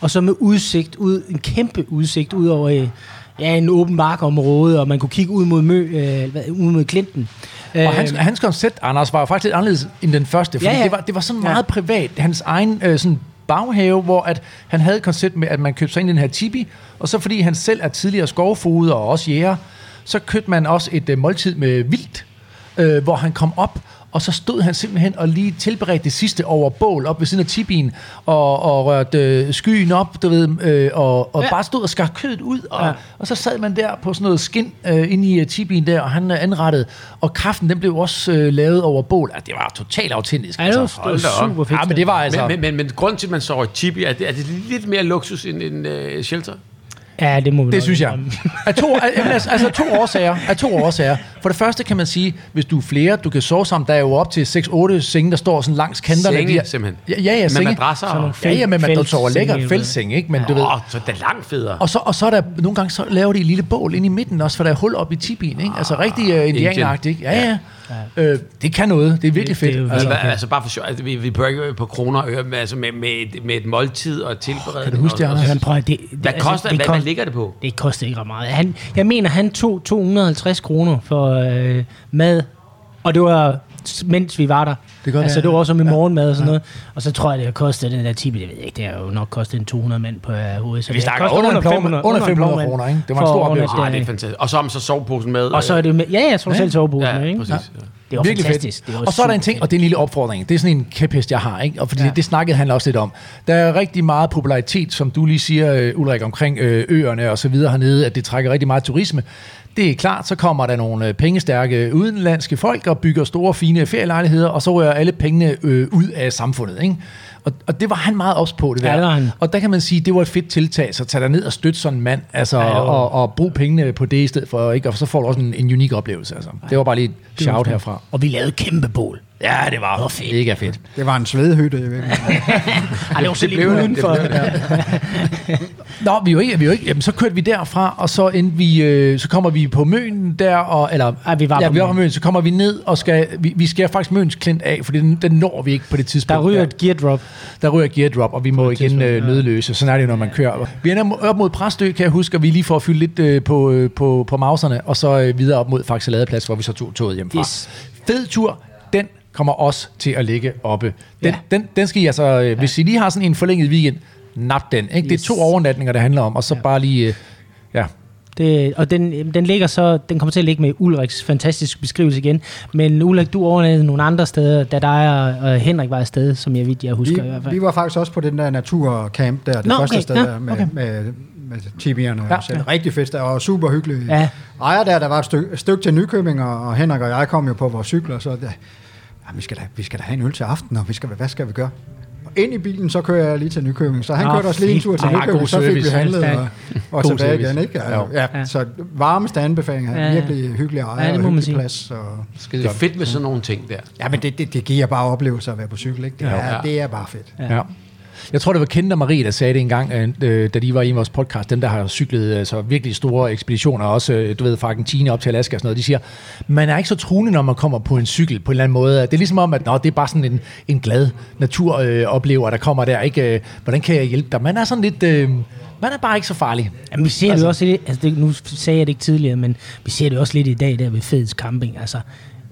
og så med udsigt ud, en kæmpe udsigt ud over øh, ja, en åben markområde, og man kunne kigge ud mod, mø, øh, hvad- ud mod Klinten. Og hans, hans koncept, Anders, var faktisk lidt anderledes end den første, fordi Ja, ja. det, var, det var sådan Ja. meget privat. Hans egen øh, sådan baghave, hvor at han havde et koncept med, at man købte sig ind i den her tipi, og så fordi han selv er tidligere skovfoder og også jæger, så købte man også et øh, måltid med vildt, øh, hvor han kom op, og så stod han simpelthen og lige tilberedte det sidste over bål op ved siden af tipien, og, og rørte øh, skyen op, du ved, øh, og, og ja. Bare stod og skar kødet ud, og, ja. Og så sad man der på sådan noget skin øh, inde i uh, tipien der, og han øh, anrettede, og kaffen den blev også øh, lavet over bål. Altså, det var totalt autentisk. Ja, det var, altså. det var op. super fedt. Ja, men det var altså... Men, men, men, men grund til, at man sover i tipi, er det, er det lidt mere luksus end en uh, shelter? Ja, det må vi Det synes jeg. Af to, altså, altså to årsager. Af to årsager. For det første kan man sige, hvis du er flere, du kan sove sammen. Der er jo op til 6-8 senge, der står sådan langs kanterne. Senge, De her- simpelthen. Ja, ja, ja Med senge. madrasser og... Ja, ja, men man, sover lækker fældseng, ikke? Men du ved, Åh, så er det langt federe. og så, og så er der nogle gange, så laver de et lille bål ind i midten også, for der er hul op i tipien, ikke? Altså rigtig uh, indianeragtigt, ikke? Ja, ja. Øh, det kan noget. Det er virkelig Det- det fedt. jo Altså, altså, altså bare for sjov, altså, vi, vi ikke på kroner og øre, altså med, med, et, med et måltid og tilberedning. Kan du huske det, og, Anders? Men prøv, at- det, det, Hvad koster det? Hvad, kost- hvad ligger det på? Det koster ikke ret meget. Han, jeg mener, han tog 250 kroner for øh, mad, og det var mens vi var der. Det altså, ja. det var også med morgenmad og sådan noget. Og så tror jeg, det har kostet den der tipi, det ved jeg ikke, det har jo nok kostet en 200 mand på uh, hovedet. Så Vi snakker under under 500 plov, mand kroner, ikke? Det var en stor oplevelse. Nej, det er der. fantastisk. Og så har man så soveposen med. Og så er det med, ja, jeg tror selv soveposen ja, med, ikke? præcis. Ja. Det var Virkelig fantastisk. fedt. Det var og så er der en ting, og det er en lille opfordring. Det er sådan en kæphest, jeg har, ikke? Og fordi ja. Ja. det, det snakkede han også lidt om. Der er rigtig meget popularitet, som du lige siger, øh, Ulrik, omkring øh, øerne og så videre hernede, at det trækker rigtig meget turisme. Det er klart, så kommer der nogle øh, pengestærke udenlandske folk og bygger store, fine ferielejligheder, og så rører alle pengene øh, ud af samfundet, ikke? Og, og det var han meget ops på, det Ja, der. det var han. Og der kan man sige, det var et fedt tiltag, så tag dig ned og støt sådan en mand, altså, Ja, det og, og brug pengene på det i stedet for, ikke? Og så får du også en, en unik oplevelse, altså. Det var bare lige et Det shout herfra. Og vi lavede kæmpe bål. Ja, det var, Det var fedt. mega fedt. Det var en svedhytte i virkeligheden. Ej, det var så Det det, udenfor. det blev Nå, vi jo ikke, vi jo ikke, jamen, så kørte vi derfra, og så, endte vi, øh, så kommer vi på Møn der, og, eller, Ej, vi var ja, på vi var på Møn. Så kommer vi ned, og skal, vi, vi skal faktisk Møns klint af, for den, den når vi ikke på det tidspunkt. Der ryger Ja. et gear drop. Der ryger gear drop, og vi må igen øh, ja. nødløse. Sådan er det, når man kører. Vi ender op mod Præstø, kan jeg huske, og vi lige får fyldt lidt øh, på, øh, på, på mauserne, og så øh, videre op mod Faxe Ladeplads, hvor vi så tog toget hjemmefra. Yes. Fed tur, kommer også til at ligge oppe. Den, Ja. den, den skal I altså, øh, hvis I lige har sådan en forlænget weekend, nap den. Ikke? Det Yes. er to overnatninger, det handler om, og så Ja. bare lige... Øh, ja. Det, og den, den ligger så, den kommer til at ligge med Ulriks fantastiske beskrivelse igen. Men Ulrik, du overnattede nogle andre steder, da dig og, og Henrik var afsted, som jeg vidt, jeg husker i hvert Vi, fald. vi var faktisk også på den der naturcamp der, det Nå, første okay, sted ja, der med, okay. med, med tibierne. Ja, Ja, ja. Rigtig fedt, der var super hyggeligt. Ja. Ejer der, der var et stykke, et stykke til Nykøbing, og, Henrik og jeg kom jo på vores cykler, så det, ja, vi, skal da, vi skal da have en øl til aften, og vi skal, hvad skal vi gøre? Og ind i bilen, så kører jeg lige til Nykøbing. Så han Nå, kørte os lige en tur til Ah, Nykøbing, så fik vi handlet Ja. og, og God tilbage service. igen. Ikke? Ja. Ja, Ja. Så varmeste anbefalinger. Ja, Ja, ja. Virkelig hyggelig ejer Ja, det og må man hyggelig plads. Og, Skide Det er fedt med sådan nogle ting der. ja, men det, det, det giver bare oplevelser at være på cykel. Ikke? Det, Ja. er, det er bare fedt. Ja. Jeg tror, det var Kent og Marie, der sagde det engang, øh, øh da de var i vores podcast. Dem, der har cyklet altså, virkelig store ekspeditioner, også øh, du ved, fra Argentina op til Alaska og sådan noget. De siger, man er ikke så truende, når man kommer på en cykel på en eller anden måde. Det er ligesom om, at nå, det er bare sådan en, en glad naturoplever, øh, der kommer der. Ikke? Øh, Hvordan kan jeg hjælpe dig? Man er sådan lidt... Øh, man er bare ikke så farlig. Jamen, vi ser altså, det også lidt, altså det, nu sagde jeg det ikke tidligere, men vi ser det også lidt i dag der ved Feds Camping. Altså,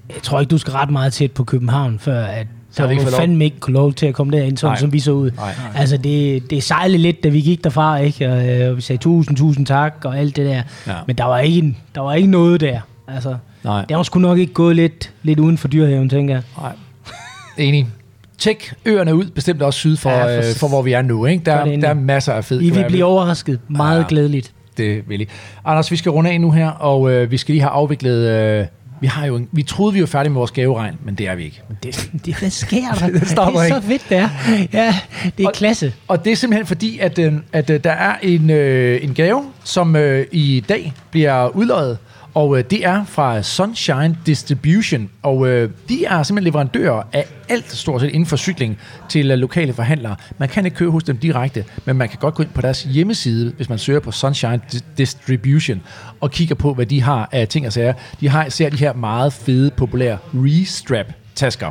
jeg tror ikke, du skal ret meget tæt på København, før at så er der ikke var fandme ikke kunne lov til at komme derind, sådan Nej. som vi så ud. Nej. Altså, det, det sejlede lidt, da vi gik derfra, ikke? Og, øh, vi sagde tusind, tusind tak og alt det der. Ja. Men der var, ikke, en- der var ikke noget der. Altså, Nej. det har sgu nok ikke gået lidt, lidt uden for dyrhaven, tænker jeg. Nej. Enig. Tjek øerne ud, bestemt også syd for, Ja, for- øh, for hvor vi er nu. Ikke? Der, der er masser af fed I vil blive overrasket meget ja. glædeligt. Det vil I. Anders, vi skal runde af nu her, og øh, vi skal lige have afviklet... Øh, vi, har jo en, vi troede, vi var færdige med vores gaveregn, men det er vi ikke. Det, det, hvad sker der? Det stopper det er ikke. så fedt, det er. Ja, det er Og- klasse. Og det er simpelthen fordi, at, øh, at øh, der er en, øh, en gave, som øh, i dag bliver udløjet, og øh, det er fra Sunshine Distribution, og øh, de er simpelthen leverandører af alt stort set inden for cykling til øh, lokale forhandlere. Man kan ikke købe hos dem direkte, men man kan godt gå ind på deres hjemmeside, hvis man søger på Sunshine Distribution, og kigger på, hvad de har af ting og sager. De har især de her meget fede, populære Restrap tasker,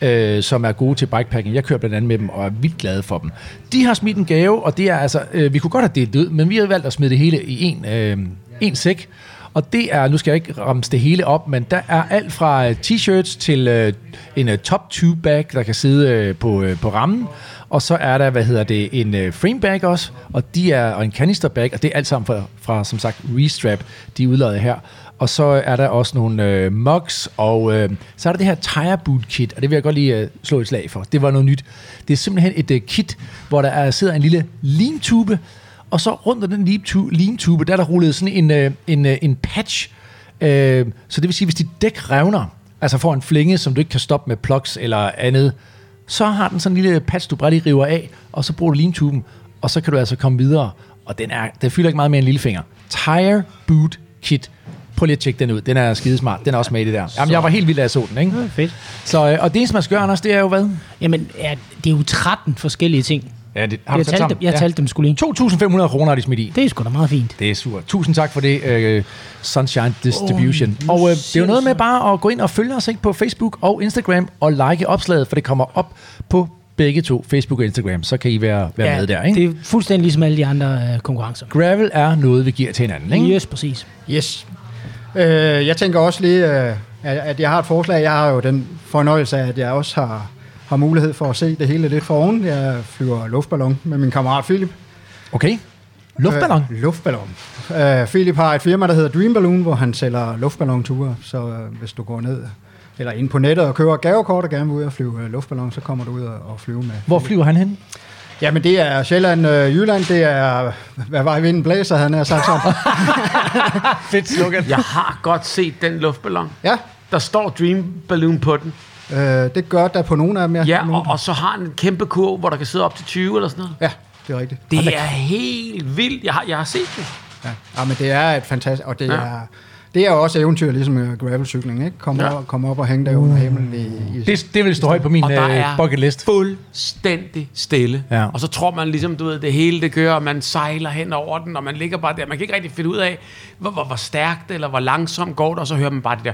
øh, som er gode til bikepacking. Jeg kører blandt andet med dem og er vildt glad for dem. De har smidt en gave, og det er altså, øh, vi kunne godt have delt det ud, men vi har valgt at smide det hele i en, øh, en sæk. Og det er, nu skal jeg ikke ramse det hele op, men der er alt fra øh, t-shirts til øh, en øh, top tube bag, der kan sidde øh, på, øh, på rammen. Og så er der, hvad hedder det, en øh, frame bag også, og, de er, og en canister bag, og det er alt sammen fra, fra som sagt, Restrap, de er her. Og så er der også nogle øh, mugs, og øh, så er der det her tire boot kit, og det vil jeg godt lige øh, slå et slag for. Det var noget nyt. Det er simpelthen et øh, kit, hvor der er, sidder en lille limtube, og så rundt om den limtu- limtube, der er der rullet sådan en, øh, en, øh, en patch. Øh, så det vil sige, hvis dit dæk revner, altså får en flænge, som du ikke kan stoppe med plugs eller andet, så har den sådan en lille patch, du bare lige river af, og så bruger du limtuben, og så kan du altså komme videre. Og den, er, den fylder ikke meget mere end en lillefinger. Tire Boot Kit. Prøv lige at tjekke den ud. Den er skidesmart. Den er også med i det der. Jamen, jeg var helt vild af at så den, ikke? Fedt. Så, øh, og det eneste, man skal gøre, Anders, det er jo hvad? Jamen, ja, det er jo 13 forskellige ting. Ja, det Jeg talte, dem, jeg talte dem skulle lige. 2.500 kroner har de smidt i. Det er sgu da meget fint. Det er super. Tusind tak for det, uh, Sunshine Distribution. Åh, Oh, og uh, det er jo noget du med bare at gå ind og følge os ikke, på Facebook og Instagram og like opslaget, for det kommer op på begge to, Facebook og Instagram. Så kan I være, være ja, med der. Ikke? Det er fuldstændig ligesom alle de andre øh, konkurrencer. Gravel er noget, vi giver til hinanden. Ikke? Yes, præcis. Yes. Øh, jeg tænker også lige, øh, at, at jeg har et forslag. Jeg har jo den fornøjelse af, at jeg også har, har mulighed for at se det hele lidt for oven. Jeg flyver luftballon med min kammerat Philip. Okay. Luftballon. Øh, luftballon. Øh, Philip har et firma, der hedder Dream Balloon, hvor han sælger luftballonture. Så øh, hvis du går ned eller ind på nettet og køber gavekort og gerne vil ud og flyve øh, luftballon, så kommer du ud og, og flyve med. Hvor flyver han hen? Jamen det er Sjælland, øh, Jylland, det er, hvad var i vinden blæser, han er sagt sådan. Fedt slogan. Jeg har godt set den luftballon. Ja, Der står Dream Balloon på den. Øh, det gør der på nogle af dem. Ja, Nogle- og, og så har den en kæmpe kurv, hvor der kan sidde op til 20 eller sådan noget. ja det er rigtigt. Det er helt vildt. Jeg har, jeg har set det. Ja. ja, men det er et fantastisk, og det Ja. ja. er, det er også eventyr, ligesom øh, gravelcykling, ikke? Kom, Ja. ja. op, kom op og hænge der under himlen i, i Det, det vil stå højt på min Og der er uh, bucket list. fuldstændig stille. Ja. Og så tror man ligesom, du ved, det hele det kører, og man sejler hen over den, og man ligger bare der. Man kan ikke rigtig finde ud af, hvor, hvor, hvor stærkt eller hvor langsomt går det, og så hører man bare det der...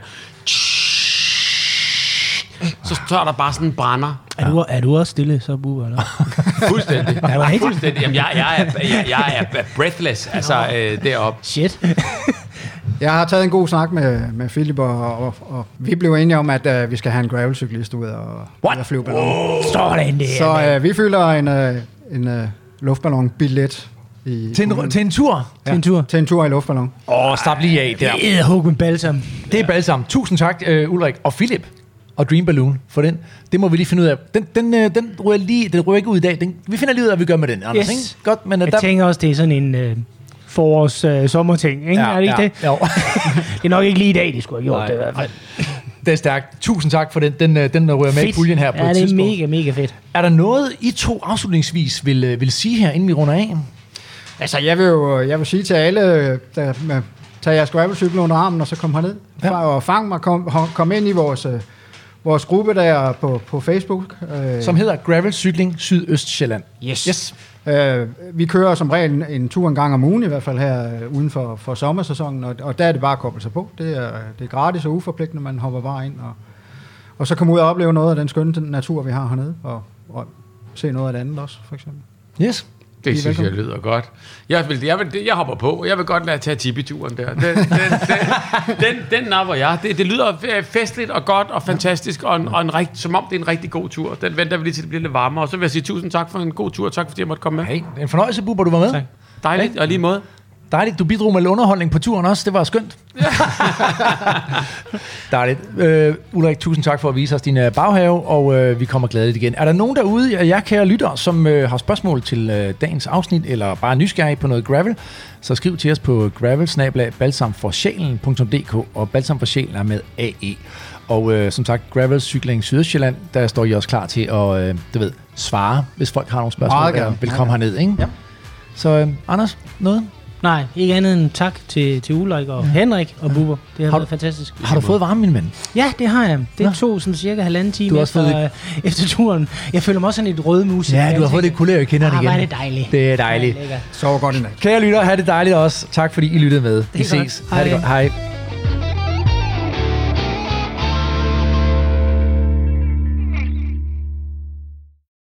Så står der bare sådan en brænder. Er, du, er du også stille, så Bubber? Eller? Fuldstændig. Er det rigtigt? Fuldstændig. Jamen, jeg, jeg, er, jeg, jeg er breathless, altså øh, deroppe. Shit. Jeg har taget en god snak med, med Philip, og, og, og vi blev enige om, at uh, vi skal have en gravelcyklist ud og, ud og flyve ballon. Sådan det. Så uh, vi fylder en, uh, en uh, luftballonbillet i, Til en, til en tur. Til en tur. til en tur i luftballon. Åh, oh, slap lige af der. Det er hug med balsam. Det er balsam. Tusind tak, uh, Ulrik. Og Philip og Dream Balloon for den. Det må vi lige finde ud af. Den, den, uh, den ryger lige, den ryger ikke ud i dag. Den, vi finder lige ud af, hvad vi gør med den, Anders. Yes. Ikke? Godt, men uh, Jeg der... tænker også, det er sådan en øh, forårs øh, sommerting, ikke? er det ikke ja, det? Jo. Det er nok ikke lige i dag, de skulle have gjort Nej, det i hvert fald. det er stærkt. Tusind tak for den. Den, øh, den ryger med i puljen her på ja, et det er tidspunkt. mega, mega fedt. Er der noget, I to afslutningsvis vil, øh, vil sige her, inden vi runder af? Altså, jeg vil jo jeg vil sige til alle, der tag jeres gravelcykel under armen, og så kom herned. Ja. Ja. Og fang mig, kom, kom ind i vores, øh, vores gruppe der på, på Facebook. Øh, Som hedder Gravel Cykling Sydøstjylland. Yes. Yes. Øh, vi kører som regel en, en tur en gang om ugen, i hvert fald her øh, uden for, for sommersæsonen, og, og der er det bare at koble sig på. Det er, det er gratis og uforpligtende, man hopper bare ind, og, og så komme ud og opleve noget af den skønne natur, vi har hernede, og, og se noget af det andet også, for eksempel. Yes. Det synes jeg lyder godt. Jeg, vil, jeg, vil, jeg hopper på. Jeg vil godt lade tage tippituren der. Den, den, den, den, den napper jeg. Det, det lyder festligt og godt og fantastisk, og, en, og en rigt, som om det er en rigtig god tur. Den venter vi lige til, det bliver lidt varmere. Og så vil jeg sige tusind tak for en god tur, og tak fordi jeg måtte komme med. Hey, en fornøjelse, Bubber, du var med. Tak. Dejligt, og lige måde. Dejligt. Du bidrog med underholdning på turen også. Det var skønt. Dejligt. Øh, Ulrik, tusind tak for at vise os din øh, baghave, og øh, vi kommer gladeligt igen. Er der nogen derude jer kære lyttere, som øh, har spørgsmål til øh, dagens afsnit, eller bare er nysgerrige på noget gravel, så skriv til os på gravelsnablag.balsamforsjælen.dk, og balsam for sjælen er med AE. Og øh, som sagt, Gravel Cykling Sydøstjylland, der står I også klar til at øh, du ved, svare, hvis folk har nogle spørgsmål. Meget gerne. komme herned, ikke? Ja. Så øh, Anders, noget? Nej, ikke andet end tak til, til Ulrik og Henrik og Bubber. Det har, Har været fantastisk. Har du fået varme, min ven? Ja, det har jeg. Det Nå. tog sådan cirka halvanden time Du efter, fået øh, efter turen. Jeg føler mig også sådan lidt rød mus. Ja, du har fået det kulør i kinderne ah, igen. var det dejligt. Det er dejligt. Ja. Så godt i nat. Kære lytter, have det dejligt også. Tak fordi I lyttede med. Vi godt. ses. Ha' det Hej. godt. Hej.